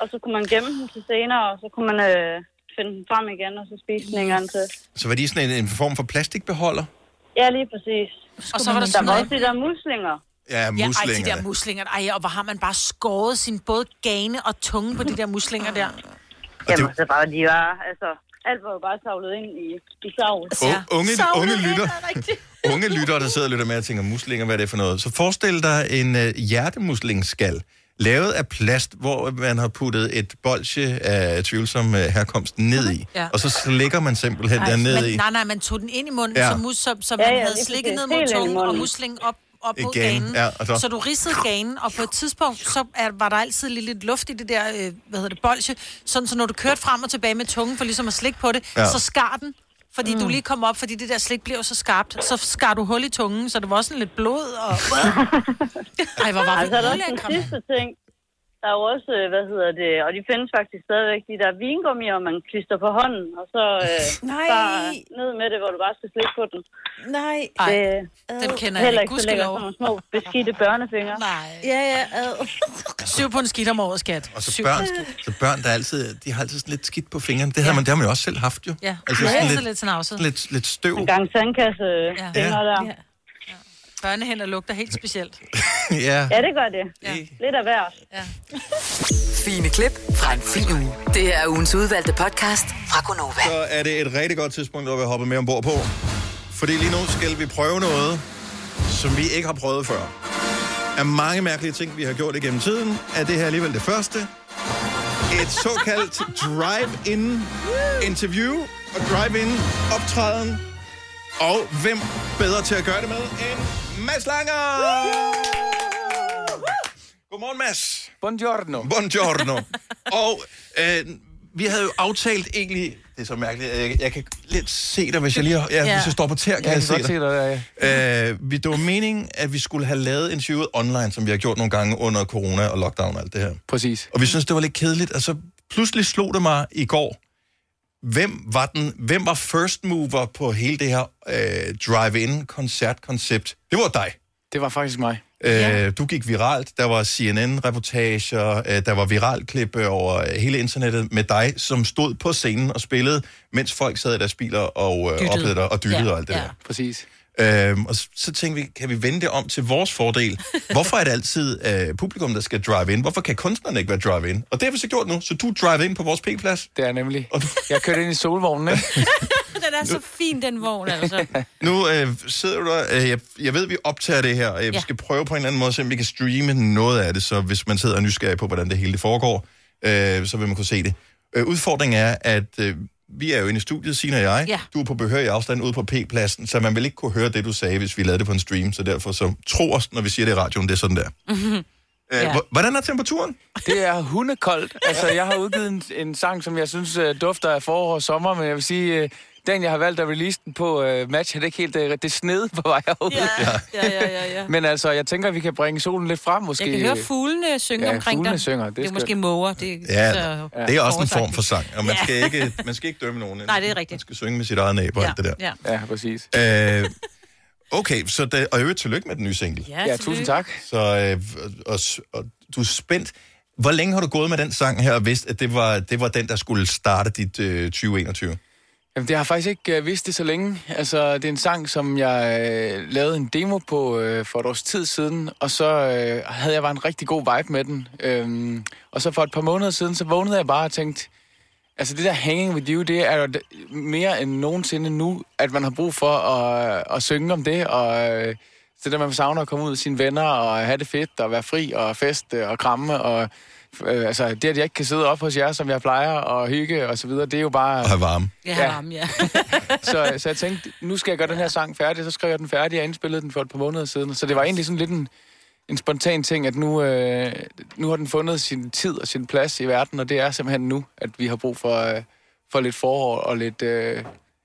og så kunne man gemme dem til senere, og så kunne man øh, finde dem frem igen, og så spise den en gang til. Så var de sådan en, en form for plastikbeholder? Ja, lige præcis. Og så var der der sådan var noget- også de der muslinger. Ja, Ja, ej, de muslinger. der muslinger. Ej, og hvor har man bare skåret sin både gane og tunge på de der muslinger der. Jamen, så bare, de var, altså, alt var jo bare savlet ind i, i savl. U- unge, unge lytter. Unge lyttere, der sidder og lytter med og tænker, muslinger, hvad er det for noget? Så forestil dig en uh, hjertemuslingsskal, lavet af plast, hvor man har puttet et bolsje af tvivlsom uh, herkomst ned i. Ja. Og så slikker man simpelthen Ej, den ned i. nej, nej, man tog den ind i munden, Ja. så, mus, så, så Ja, man ja, havde slikket ned mod tungen og muslingen op, op mod ganen, ja, og så- så... du ridsede ganen, og på et tidspunkt, så er, var der altid lidt, lidt luft i det der, øh, hvad hedder det, bolsje, sådan så når du kørte frem og tilbage med tungen for ligesom at slikke på det, ja. så skar den Fordi mm. du lige kom op, fordi det der slik bliver jo så skarpt. Så skar du hul i tungen, så det var også sådan lidt blod og... Ej, hvor var vi altså, er ulækre, en sidste ting. Der er jo også, øh, hvad hedder det, og de findes faktisk stadigvæk, de der vingummier, man klister på hånden, og så øh, Nej. bare ned med det, hvor du bare skal slikke på den. Nej. Det, dem kender jeg heller ikke, ikke så små beskidte børnefingre. Nej. Ja, ja. ad. Syv på en skidt om året, skat. Og så Syv. børn, så børn, der er altid, de har altid sådan lidt skidt på fingrene. Det, har man, det har man jo også selv haft jo. Ja, Altså ja sådan lidt, lidt lidt, lidt støv. En gang sandkasse ja. fingre der. Ja. Børnehænder lugter helt specielt. ja. Ja, det gør det. Ja. Lidt af hvert. Ja. Fine klip fra en fin uge. Det her er ugens udvalgte podcast fra Gonova. Så er det et rigtig godt tidspunkt at være hoppet med ombord på. Fordi lige nu skal vi prøve noget, som vi ikke har prøvet før. Af mange mærkelige ting, vi har gjort igennem tiden, er det her alligevel det første. Et såkaldt drive-in interview og drive-in optræden. Og hvem bedre til at gøre det med end Mads Langer? Godmorgen, Mads. Buongiorno. Buongiorno. Og øh, vi havde jo aftalt egentlig... Det er så mærkeligt. Jeg, jeg kan lidt se dig, hvis jeg lige... Ja, Ja. Hvis jeg står på tær, kan Jeg jeg, kan se se dig der, Øh, vi, det var meningen, at vi skulle have lavet interviewet online, som vi har gjort nogle gange under corona og lockdown og alt det her. Præcis. Og vi synes, det var lidt kedeligt, og så pludselig slog det mig i går, hvem var, den, hvem var first mover på hele det her øh, drive-in koncertkoncept? Det var dig. Det var faktisk mig. Øh, du gik viralt. Der var CNN-reportager, øh, der var viralklip øh, over hele internettet med dig, som stod på scenen og spillede, mens folk sad i deres biler og øh, Dyttede. oplevede dig og dyttede Ja, og alt det ja. der. Præcis. Øhm, og så, tænkte vi, kan vi vende det om til vores fordel? Hvorfor er det altid øh, publikum, der skal drive in? Hvorfor kan kunstnerne ikke være drive in? Og det har vi så gjort nu, så du drive in på vores P-plads. Det er nemlig. Jeg kørte ind i solvognen, ikke? Den er så fin, den vogn, altså. Nu øh, sidder du der, øh, jeg, jeg ved, vi optager det her, og jeg Ja. skal prøve på en eller anden måde, så vi kan streame noget af det, så hvis man sidder og er nysgerrig på, hvordan det hele det foregår, øh, så vil man kunne se det. Øh, udfordringen er, at øh, vi er jo inde i studiet, Signe og jeg. Ja. Du er på behørig afstand ude på P-pladsen, så man vil ikke kunne høre det, du sagde, hvis vi lavede det på en stream, så derfor så tro os, når vi siger det i radioen, det er sådan der. Mhm. Øh, Ja. ja. Hvordan er temperaturen? Det er hundekoldt. Altså, jeg har udgivet en, en sang, som jeg synes uh, dufter af forår og sommer, men jeg vil sige, uh, den jeg har valgt at release den på, uh, match det ikke helt uh, det sned på vej herud. Ja, ja, ja, ja, ja. Men altså, jeg tænker, vi kan bringe solen lidt frem, måske. Jeg kan høre fuglene synge Ja, omkring fuglene dig. synger, det det er skal- måske måger. Det, Ja, så, det er også en form for sang, og man, Ja. skal, ikke, man skal ikke dømme nogen. Nej, det er rigtigt. Man skal synge med sit eget næb og Ja, alt det der. ja. Ja, præcis. Øh, okay, så det, og øvrigt tillykke med den nye single. Ja, Ja, tusind tak. Så, øh, og, og, og du er spændt. Hvor længe har du gået med den sang her og vidst, at det var, det var den, der skulle starte dit øh, 2021? Jamen, det har jeg faktisk ikke uh, vidst det så længe. Altså, det er en sang, som jeg uh, lavede en demo på uh, for et års tid siden, og så uh, havde jeg bare en rigtig god vibe med den. Um, og så for et par måneder siden, så vågnede jeg bare og tænkte, altså det der hanging with you, det er jo mere end nogensinde nu, at man har brug for at, at synge om det, og uh, så der man savner at komme ud med sine venner og have det fedt, og være fri og feste og kramme, og øh, altså det, at jeg ikke kan sidde op hos jer, som jeg plejer, og hygge og så videre, det er jo bare... Og have varme. Ja, ja. Varme, ja. så, så jeg tænkte, nu skal jeg gøre den her sang færdig, så skrev jeg den færdig, og indspillede den for et par måneder siden. Så det var egentlig sådan lidt en, en spontan ting, at nu, øh, nu har den fundet sin tid og sin plads i verden, og det er simpelthen nu, at vi har brug for, øh, for lidt forår og lidt øh,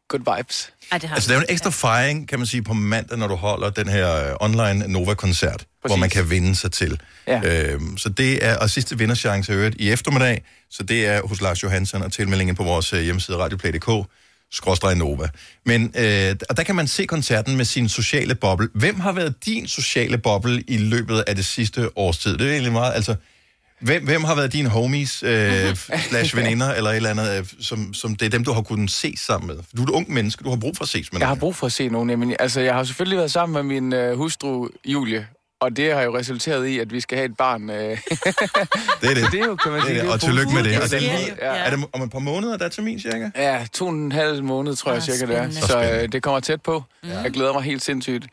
good vibes. Ej, det har Altså, det er jo en ekstra fejring, kan man sige, på mandag, når du holder den her øh, online Nova-koncert, hvor man kan vinde sig til. Ja. Øhm, så det er, og sidste vinderchance er øvrigt i eftermiddag, så det er hos Lars Johansen og tilmeldingen på vores øh, hjemmeside radioplay.dk skråstrej Nova. Men, øh, og der kan man se koncerten med sin sociale boble. Hvem har været din sociale boble i løbet af det sidste års tid? Det er egentlig meget, altså, hvem, hvem har været dine homies, øh, slash veninder, eller et eller andet, øh, som, som det er dem, du har kunnet se sammen med? Du er et ung menneske, du har brug for at ses med Jeg har brug for at se nogen. Jamen, altså, jeg har selvfølgelig været sammen med min øh, hustru, Julie, og det har jo resulteret i, at vi skal have et barn. Øh. Det er det. det er jo, kan man Det er sige. det. Og tillykke med det. Og det er lige- Ja. Er det om et par måneder, der er termin cirka? Ja, to og en halv måned, tror jeg Ah, cirka det er. Så Så øh, det kommer tæt på. Jeg glæder mig helt sindssygt.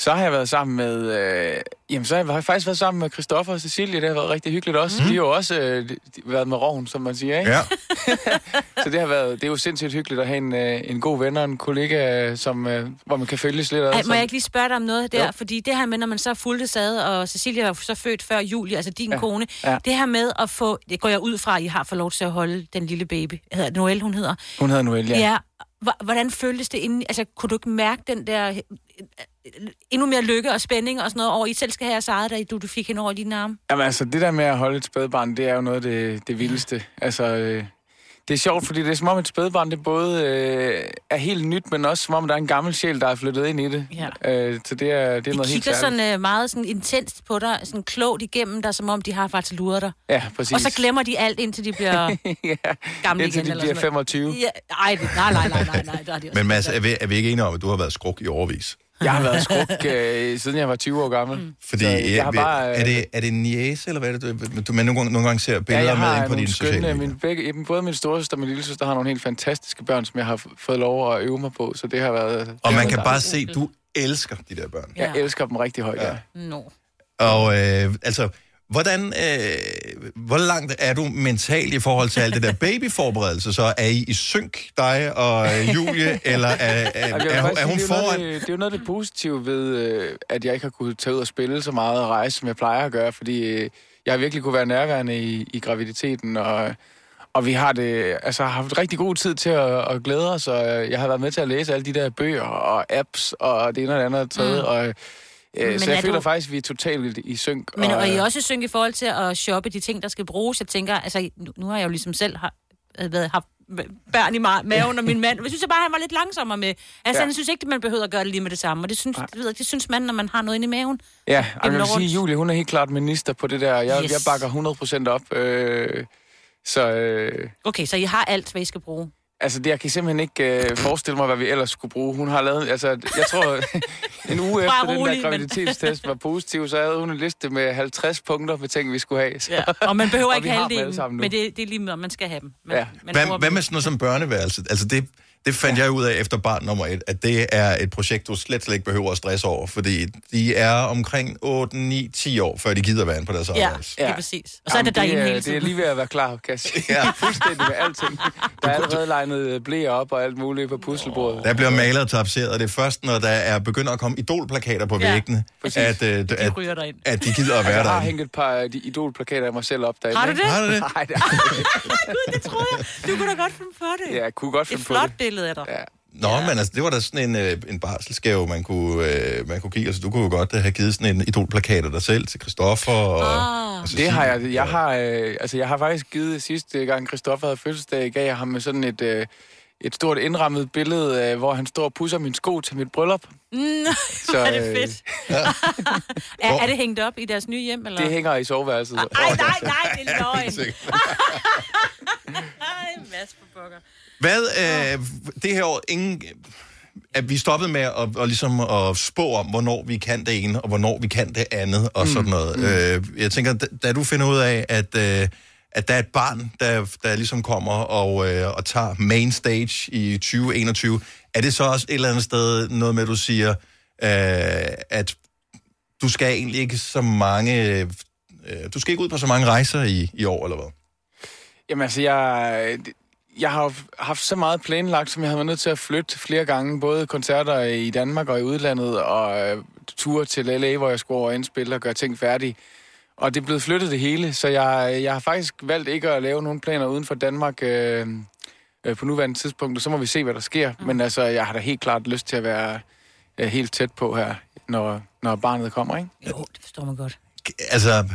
Så har jeg været sammen med... Øh, jamen, så har jeg faktisk været sammen med Christoffer og Cecilie. Det har været rigtig hyggeligt også. Mm. De har jo også øh, været med roven, som man siger, ikke? Ja. så det har været... Det er jo sindssygt hyggeligt at have en, øh, en god ven og en kollega, som, øh, hvor man kan følges lidt. Ej, må som- jeg ikke lige spørge dig om noget der? Jo. Fordi det her med, når man så fulgte sad, og Cecilia var så født før Julie, altså din Ja. kone, Ja. det her med at få, det går jeg ud fra, at I har fået lov til at holde den lille baby, hedder Noelle, hun hedder. Hun hedder Noelle, ja. Ja, Hvordan føltes det inden? Altså, kunne du ikke mærke den der øh, øh, endnu mere lykke og spænding og sådan noget over, I selv skal have jeres eget, da du, du fik hende over dine arme? Jamen altså, det der med at holde et spædbarn, det er jo noget af det, det vildeste. Altså, øh, det er sjovt, fordi det er som om et spædbarn, det både øh, er helt nyt, men også som om der er en gammel sjæl, der er flyttet ind i det. Ja. Øh, så det er, det er De noget helt kigger særligt. sådan øh, meget sådan intenst på dig, sådan klogt igennem dig, som om de har faktisk luret dig. Ja, præcis. Og så glemmer de alt, indtil de bliver ja. gamle Indtil igen. de eller bliver sådan noget. 25. Ja, ej, nej, nej, nej, nej, nej, er de også. Men Mads, er vi, er vi ikke enige om, at du har været skruk i overvis? Jeg har været skruk, øh, siden jeg var 20 år gammel. Mm. Fordi så jeg har bare, øh, er, det, er det en niece, eller hvad er det, du, du man nogle, gange- nogle gange ser billeder ja, jeg med ind på dine sociale medier? min, begge, både min storesøster og min lille søster har nogle helt fantastiske børn, som jeg har fået lov at øve mig på, så det har været... Og har man været kan bare se, du elsker de der børn. Jeg elsker dem rigtig højt, ja. No. Og øh, altså, hvordan, øh, hvor langt er du mentalt i forhold til alt det der babyforberedelse? Så er I i synk, dig og øh, Julie, eller er, er, er, hun- er hun er jo foran? Det, det er jo noget af det positive ved, øh, at jeg ikke har kunnet tage ud og spille så meget og rejse, som jeg plejer at gøre, fordi øh, jeg har virkelig kunne være nærværende i, i graviditeten, og, og vi har det, altså, har haft rigtig god tid til at, at glæde os, og jeg har været med til at læse alle de der bøger og apps, og det ene og det andet taget, Mm. mm. og øh, Men så jeg føler du- faktisk, at vi er totalt i synk. Men og I øh, er også i synk i forhold til at shoppe de ting, der skal bruges. Jeg tænker, altså, nu, nu har jeg jo ligesom selv har, øh, været, haft børn i ma- maven, og min mand. Jeg synes jeg bare, han var lidt langsommere med. Altså, Ja. jeg synes ikke, at man behøver at gøre det lige med det samme. Og det synes, det, ved det synes man, når man har noget inde i maven. Ja, og jeg vil sige. Julie, hun er helt klart minister på det der. Jeg, Yes. jeg bakker 100% op. Øh, så øh, Okay, så I har alt, hvad I skal bruge. Altså, det, jeg kan simpelthen ikke øh, forestille mig, hvad vi ellers skulle bruge. Hun har lavet, altså, jeg tror, en uge efter den rolig, der men- graviditetstest var positiv, så havde hun en liste med 50 punkter med ting, vi skulle have. Så, Ja. Og man behøver og ikke vi har dem alle halvdelen, sammen nu. men det, det er lige med, om man skal have dem. Man, Ja. man Hvad, hvad med sådan noget som børneværelset? Altså det, det fandt jeg ud af efter barn nummer et, at det er et projekt, du slet, slet ikke behøver at stresse over, fordi de er omkring 8, 9, 10 år, før de gider være på deres Ja, arbejde. det er præcis. Og så er Jamen, det derinde er- hele Det er tiden. lige ved at være klar, kan jeg sige. Ja. Fuldstændig med alting. Der er allerede legnet blæer op og alt muligt på puslebordet. Der bliver malet og tapseret, og det er først, når der er begynder at komme idolplakater på Ja, væggene, præcis. at, øh, at, at, ryger derind. at de gider at være jeg har der. hængt et par af de idolplakater af mig selv op derinde. Har du det? Har du det? Nej, det har jeg ikke. Gud, det troede jeg. Du kunne da godt finde på det. Ja, jeg kunne godt Et finde på flot det. Billede af dig. Ja. Nå, ja. men altså, det var da sådan en, øh, en barselsgave, man kunne, øh, man kunne give. Altså, du kunne jo godt øh, have givet sådan en idolplakat af dig selv til Christoffer. Og, Ah. og Det har jeg. Jeg har, øh, altså, jeg har faktisk givet sidste gang, Christoffer havde fødselsdag, gav jeg ham med sådan et, øh, et stort indrammet billede, øh, hvor han står og pusser min sko til mit bryllup. Mm, Så, er det øh, fedt. er, er det hængt op i deres nye hjem? Eller? Det hænger i soveværelset. Ej, nej, nej, det er løgn. Ej, Mads på pokker. Hvad, øh, det her år, ingen, at vi stoppede med at, at, ligesom at spå om, hvornår vi kan det ene, og hvornår vi kan det andet, og sådan noget. Mm. Øh, jeg tænker, da, da du finder ud af, at, øh, at der er et barn, der, der ligesom kommer og, øh, og tager main stage i 2021, er det så også et eller andet sted noget med, at du siger, øh, at du skal egentlig ikke så mange... Øh, du skal ikke ud på så mange rejser i, i år, eller hvad? Jamen altså, jeg, jeg har haft så meget planlagt, som jeg har været nødt til at flytte flere gange. Både koncerter i Danmark og i udlandet, og øh, ture til LA, hvor jeg skulle over og indspille og gøre ting færdige. Og det er blevet flyttet det hele, så jeg, jeg har faktisk valgt ikke at lave nogen planer uden for Danmark øh, øh, på nuværende tidspunkt, og så må vi se, hvad der sker. Mm. Men altså, jeg har da helt klart lyst til at være øh, helt tæt på her, når, når barnet kommer, ikke? Jo, det forstår man godt. Altså,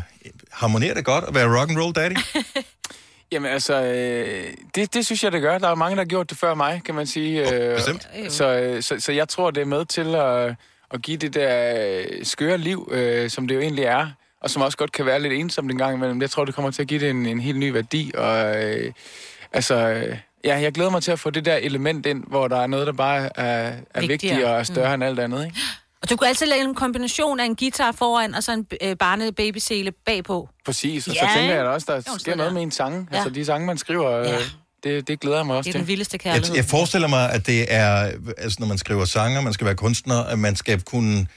harmonerer det godt at være rock and roll daddy? Jamen altså, øh, det, det synes jeg, det gør. Der er mange, der har gjort det før mig, kan man sige. Øh, bestemt. så, øh, så, så jeg tror, det er med til at, at give det der øh, skøre liv, øh, som det jo egentlig er, og som også godt kan være lidt ensomt en gang imellem. Jeg tror, det kommer til at give det en, en helt ny værdi, og øh, altså... Øh, Ja, jeg glæder mig til at få det der element ind, hvor der er noget, der bare er, er Vigtigere. vigtigere og er større mm. end alt andet, ikke? Og du kunne altid lave en kombination af en guitar foran, og så en øh, barne-babysele bagpå. Præcis, og Ja, så tænker jeg da også, der Jo, sker noget der. med en sang. Ja. Altså, de sange, man skriver, øh, Ja. det, det glæder jeg mig også Det er til. den vildeste Jeg, kærlighed. jeg forestiller mig, at det er, altså når man skriver sanger, man skal være kunstner, at man skal kunne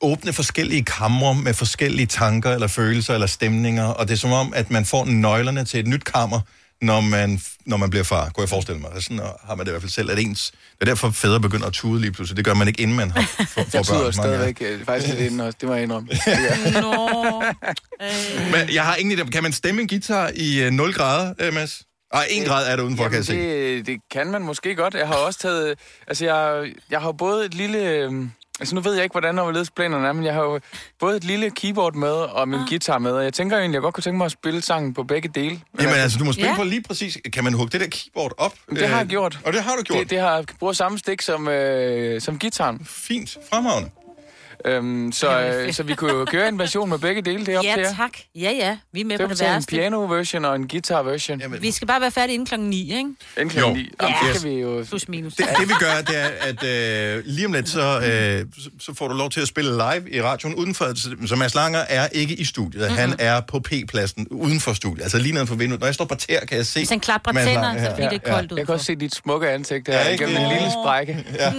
åbne forskellige kamre med forskellige tanker, eller følelser, eller stemninger, og det er som om, at man får nøglerne til et nyt kammer, når man, når man bliver far, kunne jeg forestille mig. Sådan har man det i hvert fald selv, at ens... Det er derfor fædre begynder at tude lige pludselig. Det gør man ikke, inden man har for, for Jeg børn. Mange stadigvæk øh, faktisk lidt inden også, det må jeg indrømme. Ja. Nå. Men jeg har ingen idé. Kan man stemme en guitar i øh, 0 grader, øh, Mads? Og en grad er det udenfor, kan jeg se. det, det kan man måske godt. Jeg har også taget... Altså, jeg, jeg har både et lille... Altså, nu ved jeg ikke, hvordan overledes planerne er, men jeg har jo både et lille keyboard med og min guitar med, og jeg tænker egentlig, jeg godt kunne tænke mig at spille sangen på begge dele. Jamen altså, du må spille Ja. på lige præcis... Kan man hugge det der keyboard op? Det har jeg Øh, gjort. Og det har du gjort? Det, det har jeg bruger samme stik som, øh, som gitaren. Fint. Fremragende. Øhm, så, øh, så vi kunne jo køre en version med begge dele, det er op Ja, til jer. tak. Ja, ja. Vi er med Det på det til en værste. piano-version og en guitar-version. Jamen, Vi skal bare være færdige inden klokken 9, ikke? Inden klokken 9. Jamen, Ja. det kan vi jo... Plus minus. Det, det vi gør, det er, at øh, lige om lidt, så, øh, så- så får du lov til at spille live i radioen udenfor. Så, Mads Langer er ikke i studiet. Mm-hmm. Han er på P-pladsen uden for studiet. Altså lige neden for vinduet. Når jeg står på tær, kan jeg se Hvis han klapper tænder, så bliver det ikke koldt ud. Jeg kan også se dit smukke ansigt her, Ja, ja, ikke? gennem en lille sprække. Ja.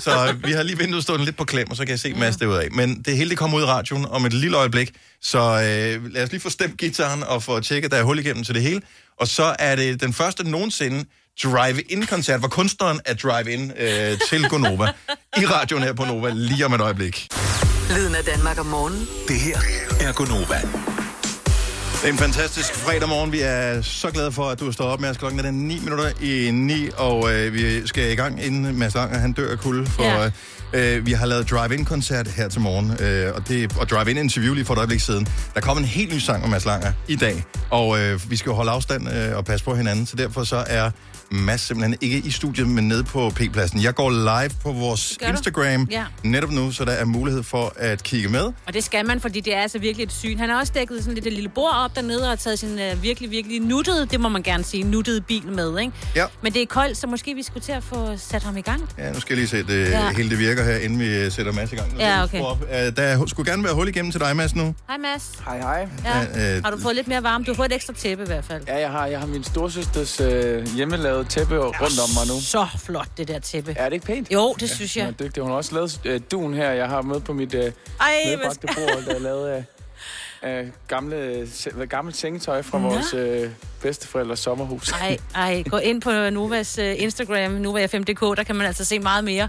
Så vi har lige vinduet stående lidt på klem, og så kan jeg se Mads derudad. Men det hele det kommer ud i radioen om et lille øjeblik. Så øh, lad os lige få stemt gitaren og få tjekket, der er hul igennem til det hele. Og så er det den første nogensinde drive-in-koncert, hvor kunstneren er drive-in øh, til Gonova. I radioen her på Nova, lige om et øjeblik. Lyden af Danmark om morgenen. Det her er Gonova. Det er en fantastisk fredag morgen. Vi er så glade for, at du er stået op med os. Klokken er den 9 minutter i 9, og øh, vi skal i gang, inden Mads Langer han dør af kulde. For, Ja. ja. Øh, vi har lavet drive-in-koncert her til morgen, øh, og, det, og drive-in-interview lige for et øjeblik siden. Der kom en helt ny sang med Mads Langer i dag, og øh, vi skal jo holde afstand øh, og passe på hinanden, så derfor så er Mads simpelthen ikke i studiet, men nede på P-pladsen. Jeg går live på vores? Instagram Ja. netop nu, så der er mulighed for at kigge med. Og det skal man, fordi det er altså virkelig et syn. Han har også dækket sådan lidt et lille bord op dernede og taget sin uh, virkelig, virkelig nuttede, det må man gerne sige, nuttede bil med, ikke? Ja. Men det er koldt, så måske vi skulle til at få sat ham i gang. Ja, nu skal jeg lige se, det Ja. ja. hele det virker her, inden vi øh, sætter Mads i gang. Ja, okay. Op. Uh, der skulle gerne være hul igennem til dig, Mads, nu. Hej Mads. Hej, hej. Ja. Ja, øh, Har du fået lidt mere varme? Du har fået et ekstra tæppe i hvert fald. Ja, jeg har, jeg har min storsøsters øh, hjemmelavede tæppe rundt om mig nu. Så flot, det der tæppe. Er det ikke pænt? Jo, det synes jeg. Hun er dygtig. Hun har også lavet øh, duen her, jeg har med på mit øh, Ej, medbragte bord, der er lavet af, af gamle, se- gammelt sengetøj fra Nå. vores øh, bedsteforældres sommerhus. Ej, ej, gå ind på Novas uh, Instagram, NovaFM.dk, der kan man altså se meget mere.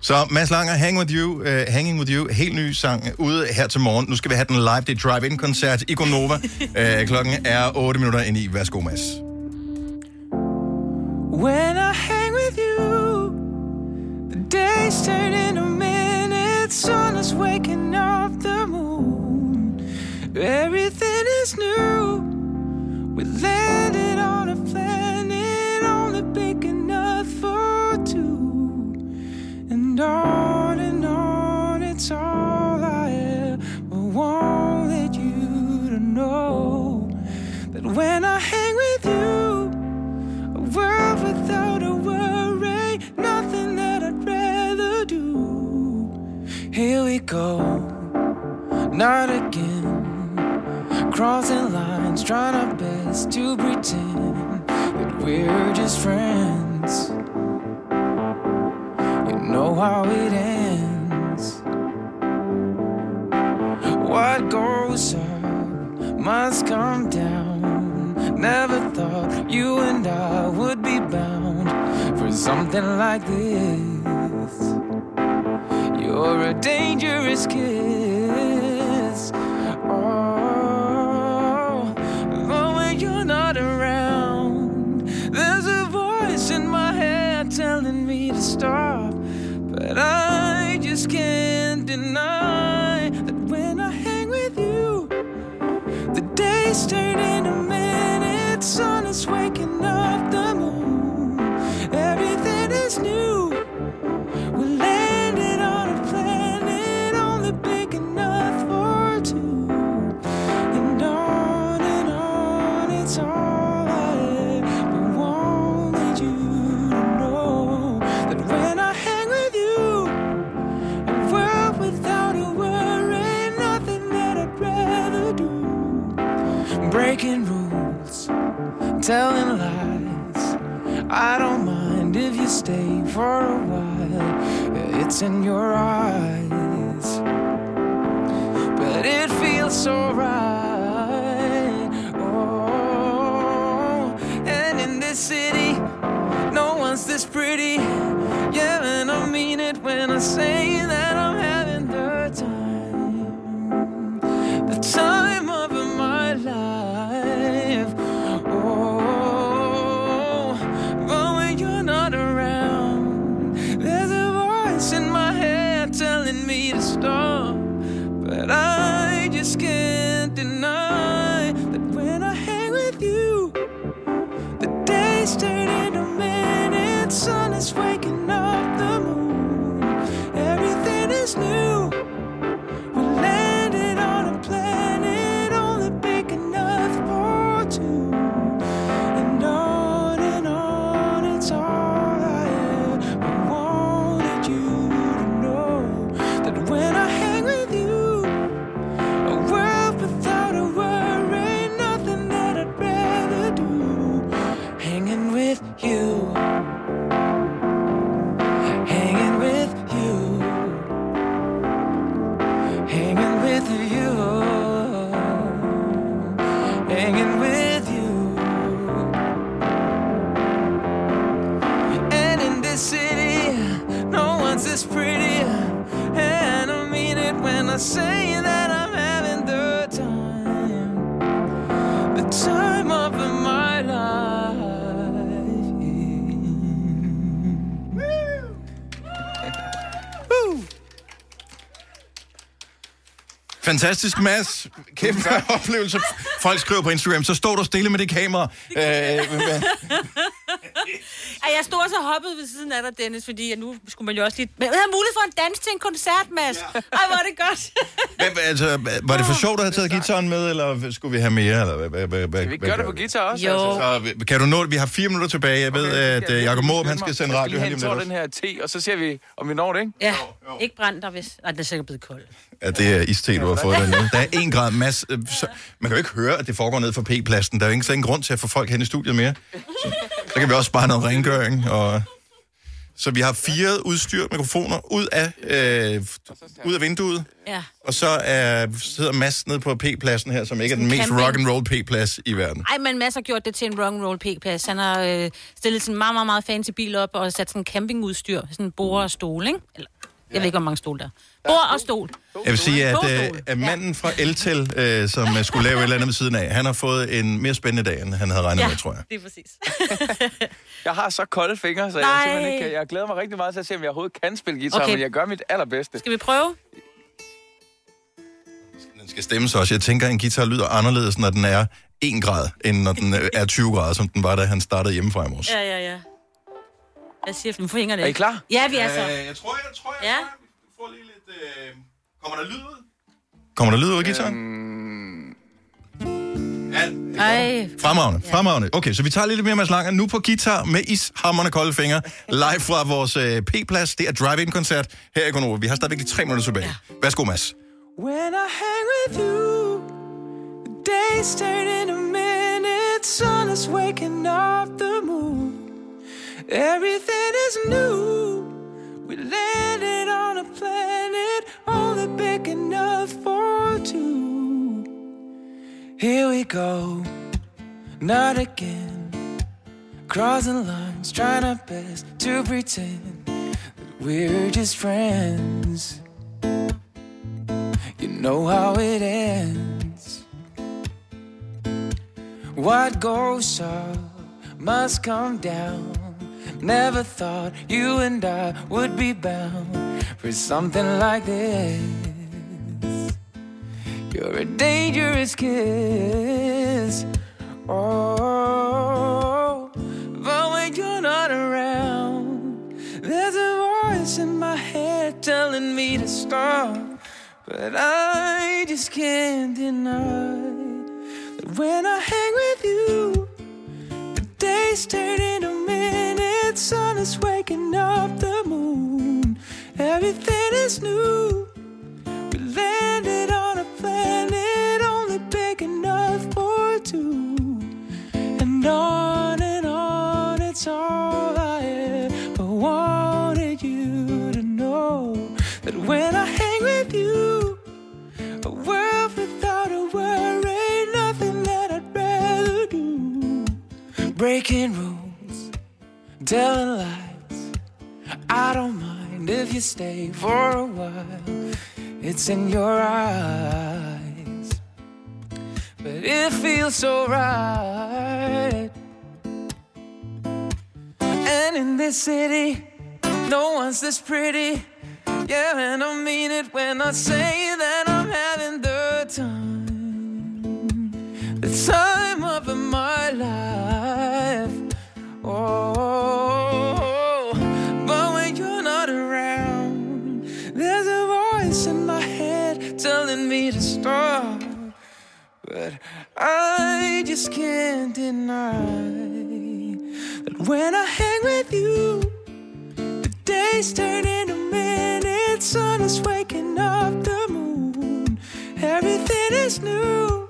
Så Mads Langer, Hang With You, uh, Hanging With You, helt ny sang ude her til morgen. Nu skal vi have den live, det er drive-in-koncert i Gonova. uh, klokken er 8 minutter ind i. Værsgo, Mads. When I hang with you, the days turn into minutes. Sun is waking up the moon. Everything is new. We landed on a planet only big enough for two. And on and on, it's all I ever wanted you to know. That when I hang with you, a world without a worry, nothing that I'd rather do. Here we go, not again. Crossing lines, trying our best to pretend that we're just friends. How it ends. What goes up must come down. Never thought you and I would be bound for something like this. You're a dangerous kiss. Stay for a while. It's in your eyes, but it feels so right. Oh, and in this city, no one's this pretty. Yeah, and I mean it when I say that I'm Fantastisk, Mads. Kæmpe oplevelse. Folk skriver på Instagram, så står du stille med det kamera. Øh, hvad- Ej, jeg stod så hoppet ved siden af dig, Dennis, fordi nu skulle man jo også lige... Men jeg havde mulighed for en dans til en koncert, Mads. Ej, hvor er det godt. hvad, altså, var det for sjovt at have taget gitaren med, eller skulle vi have mere? Eller, hvad, hvad, hvad, hvad, Vi gør det på guitar også, Jo. altså. Så, kan du nå det? Vi har fire minutter tilbage. Jeg ved, at uh, Jacob Måb, han skal sende radio her lige den her te, og så ser vi, om vi når det, ikke? Ja, ikke brændt dig, hvis... Ej, det er sikkert blevet koldt. Ja, det er iste, du har fået dernede. Der er en grad masse... øh, Så, man kan jo ikke høre, at det foregår ned for P-pladsen. Der er jo ingen, ingen grund til at få folk hen i studiet mere. Så, så kan vi også spare noget rengøring. Og... Så vi har fire udstyr, mikrofoner, ud af, øh, ud af vinduet. Ja. Og så er, sidder Mads nede på P-pladsen her, som ikke er den mest rock and roll P-plads i verden. Ej, men Mads har gjort det til en rock and roll p-plads. Han har øh, stillet sådan en meget, meget, meget fancy bil op og sat sådan en campingudstyr. Sådan en bord og stol, ikke? Eller, jeg ved ikke, hvor mange stol der er. Bord og stol. Jeg vil sige, at, øh, stole. at manden fra Eltel, øh, som øh, skulle lave et eller andet ved siden af, han har fået en mere spændende dag, end han havde regnet Ja, med, tror jeg. det er præcis. Jeg har så kolde fingre, så jeg, Nej. simpelthen ikke, kan- jeg glæder mig rigtig meget til at se, om jeg overhovedet kan spille guitar, Okay. men jeg gør mit allerbedste. Skal vi prøve? Den skal stemmes også. Jeg tænker, at en guitar lyder anderledes, når den er 1 grad, end når den øh, er 20 grader, som den var, da han startede hjemmefra i morges. Ja, ja, ja. Jeg siger, nu får fingrene Er I klar? Ja, vi er så. Øh, jeg tror, jeg tror, Ja. får lige lidt... Øh... Kommer der lyd ud? Kommer der lyd ud af guitaren? Ej. Fremragende, fremragende. Okay, så vi tager lidt mere Mads Langer nu på guitar med ishammerne kolde fingre. Live fra vores øh, P-plads. Det er Drive-In-koncert her i Gonova. Vi har stadigvæk lige tre minutter tilbage. Værsgo, Mads. When I hang with you, the days turn into minutes, sun is waking up the. Everything is new. We landed on a planet only big enough for two. Here we go, not again. Crossing lines, trying our best to pretend that we're just friends. You know how it ends. What goes up must come down. Never thought you and I would be bound for something like this. You're a dangerous kiss. Oh, but when you're not around, there's a voice in my head telling me to stop. But I just can't deny that when I hang with you, days turn into minutes, sun is waking up the moon. Everything is new. We landed on a planet only big enough for two. And on and on, it's all I ever wanted you to know. That when I hang with you, Breaking rules, telling lies. I don't mind if you stay for a while. It's in your eyes, but it feels so right. And in this city, no one's this pretty. Yeah, and I mean it when I say that I'm having the time but when you're not around, there's a voice in my head telling me to stop. But I just can't deny that when I hang with you, the days turn into minutes, sun is waking up the moon, everything is new.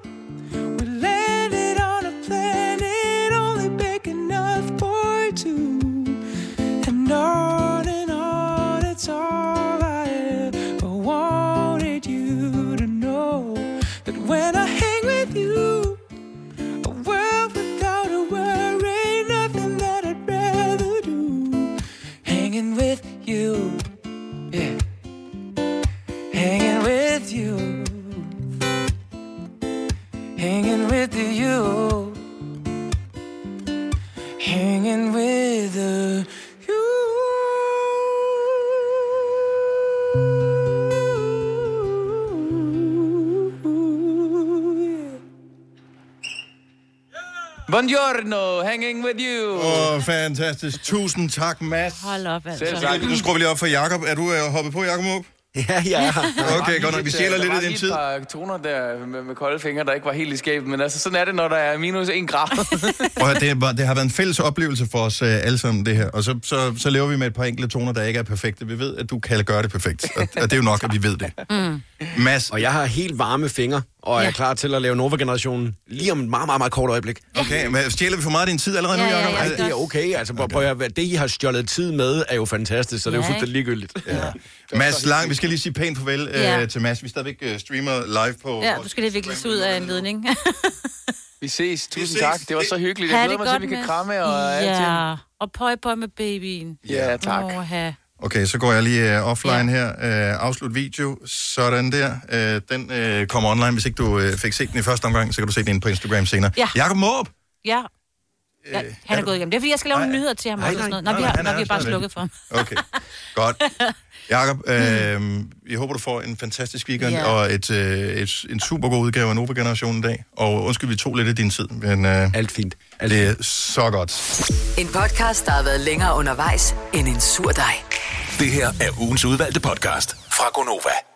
Buongiorno, hanging with you. Åh, oh, fantastisk. Tusind tak, Mads. Hold op, altså. Selv tak. Nu skruer vi lige op for Jakob. Er du øh, hoppet på, Jakob Måb? Ja, ja. Okay, godt nok. Vi stjæler lidt af din tid. Der var lige et par toner der med, med kolde fingre, der ikke var helt i skabet, men altså, sådan er det, når der er minus 1 grad. Høre, det, var, det har været en fælles oplevelse for os uh, alle sammen, det her. Og så, så, så lever vi med et par enkelte toner, der ikke er perfekte. Vi ved, at du kan gøre det perfekt. Og, og det er jo nok, at vi ved det. Mm. Mads. Og jeg har helt varme fingre, og er klar til at lave Nova-generationen lige om et meget, meget, meget kort øjeblik. Okay, men stjæler vi for meget af din tid allerede nu, Ja, ja, Jacob? ja, det er okay. Altså, okay. Prøv at, det, I har stjålet tid med, er jo fantastisk, så det er jo Ja, fuldstændig ligegyldigt. Ja. Mads Lang, vi skal lige sige pænt farvel Ja. uh, til Mads. Vi stadigvæk uh, streamer live på... Ja, du skal lige vikles ud af en ledning. Vi ses. Tusind ses. tak. Det var så hyggeligt. Jeg glæder det mig til, at vi kan kramme og alting. Ja, og pøj pøj med babyen. Ja, tak. Åh. Okay, så går jeg lige uh, offline her. Uh, afslut video. Sådan der. Uh, den uh, kommer online. Hvis ikke du uh, fik set den i første omgang, så kan du se den på Instagram senere. Ja. Jakob Måb! Ja. ja han er gået igennem. Det er fordi, jeg skal lave nogle nyheder til ham Nej, også. og sådan nej, noget. Når vi nej, har, han når er vi har bare slukket for ham. Okay, godt. Jakob, øh, jeg håber, du får en fantastisk weekend Ja. og et, øh, et, en super god udgave af Nova-generationen i dag. Og undskyld, vi tog lidt af din tid, men... Øh, Alt fint. Alt det er så godt. En podcast, der har været længere undervejs end en sur dej. Det her er ugens udvalgte podcast fra Gonova.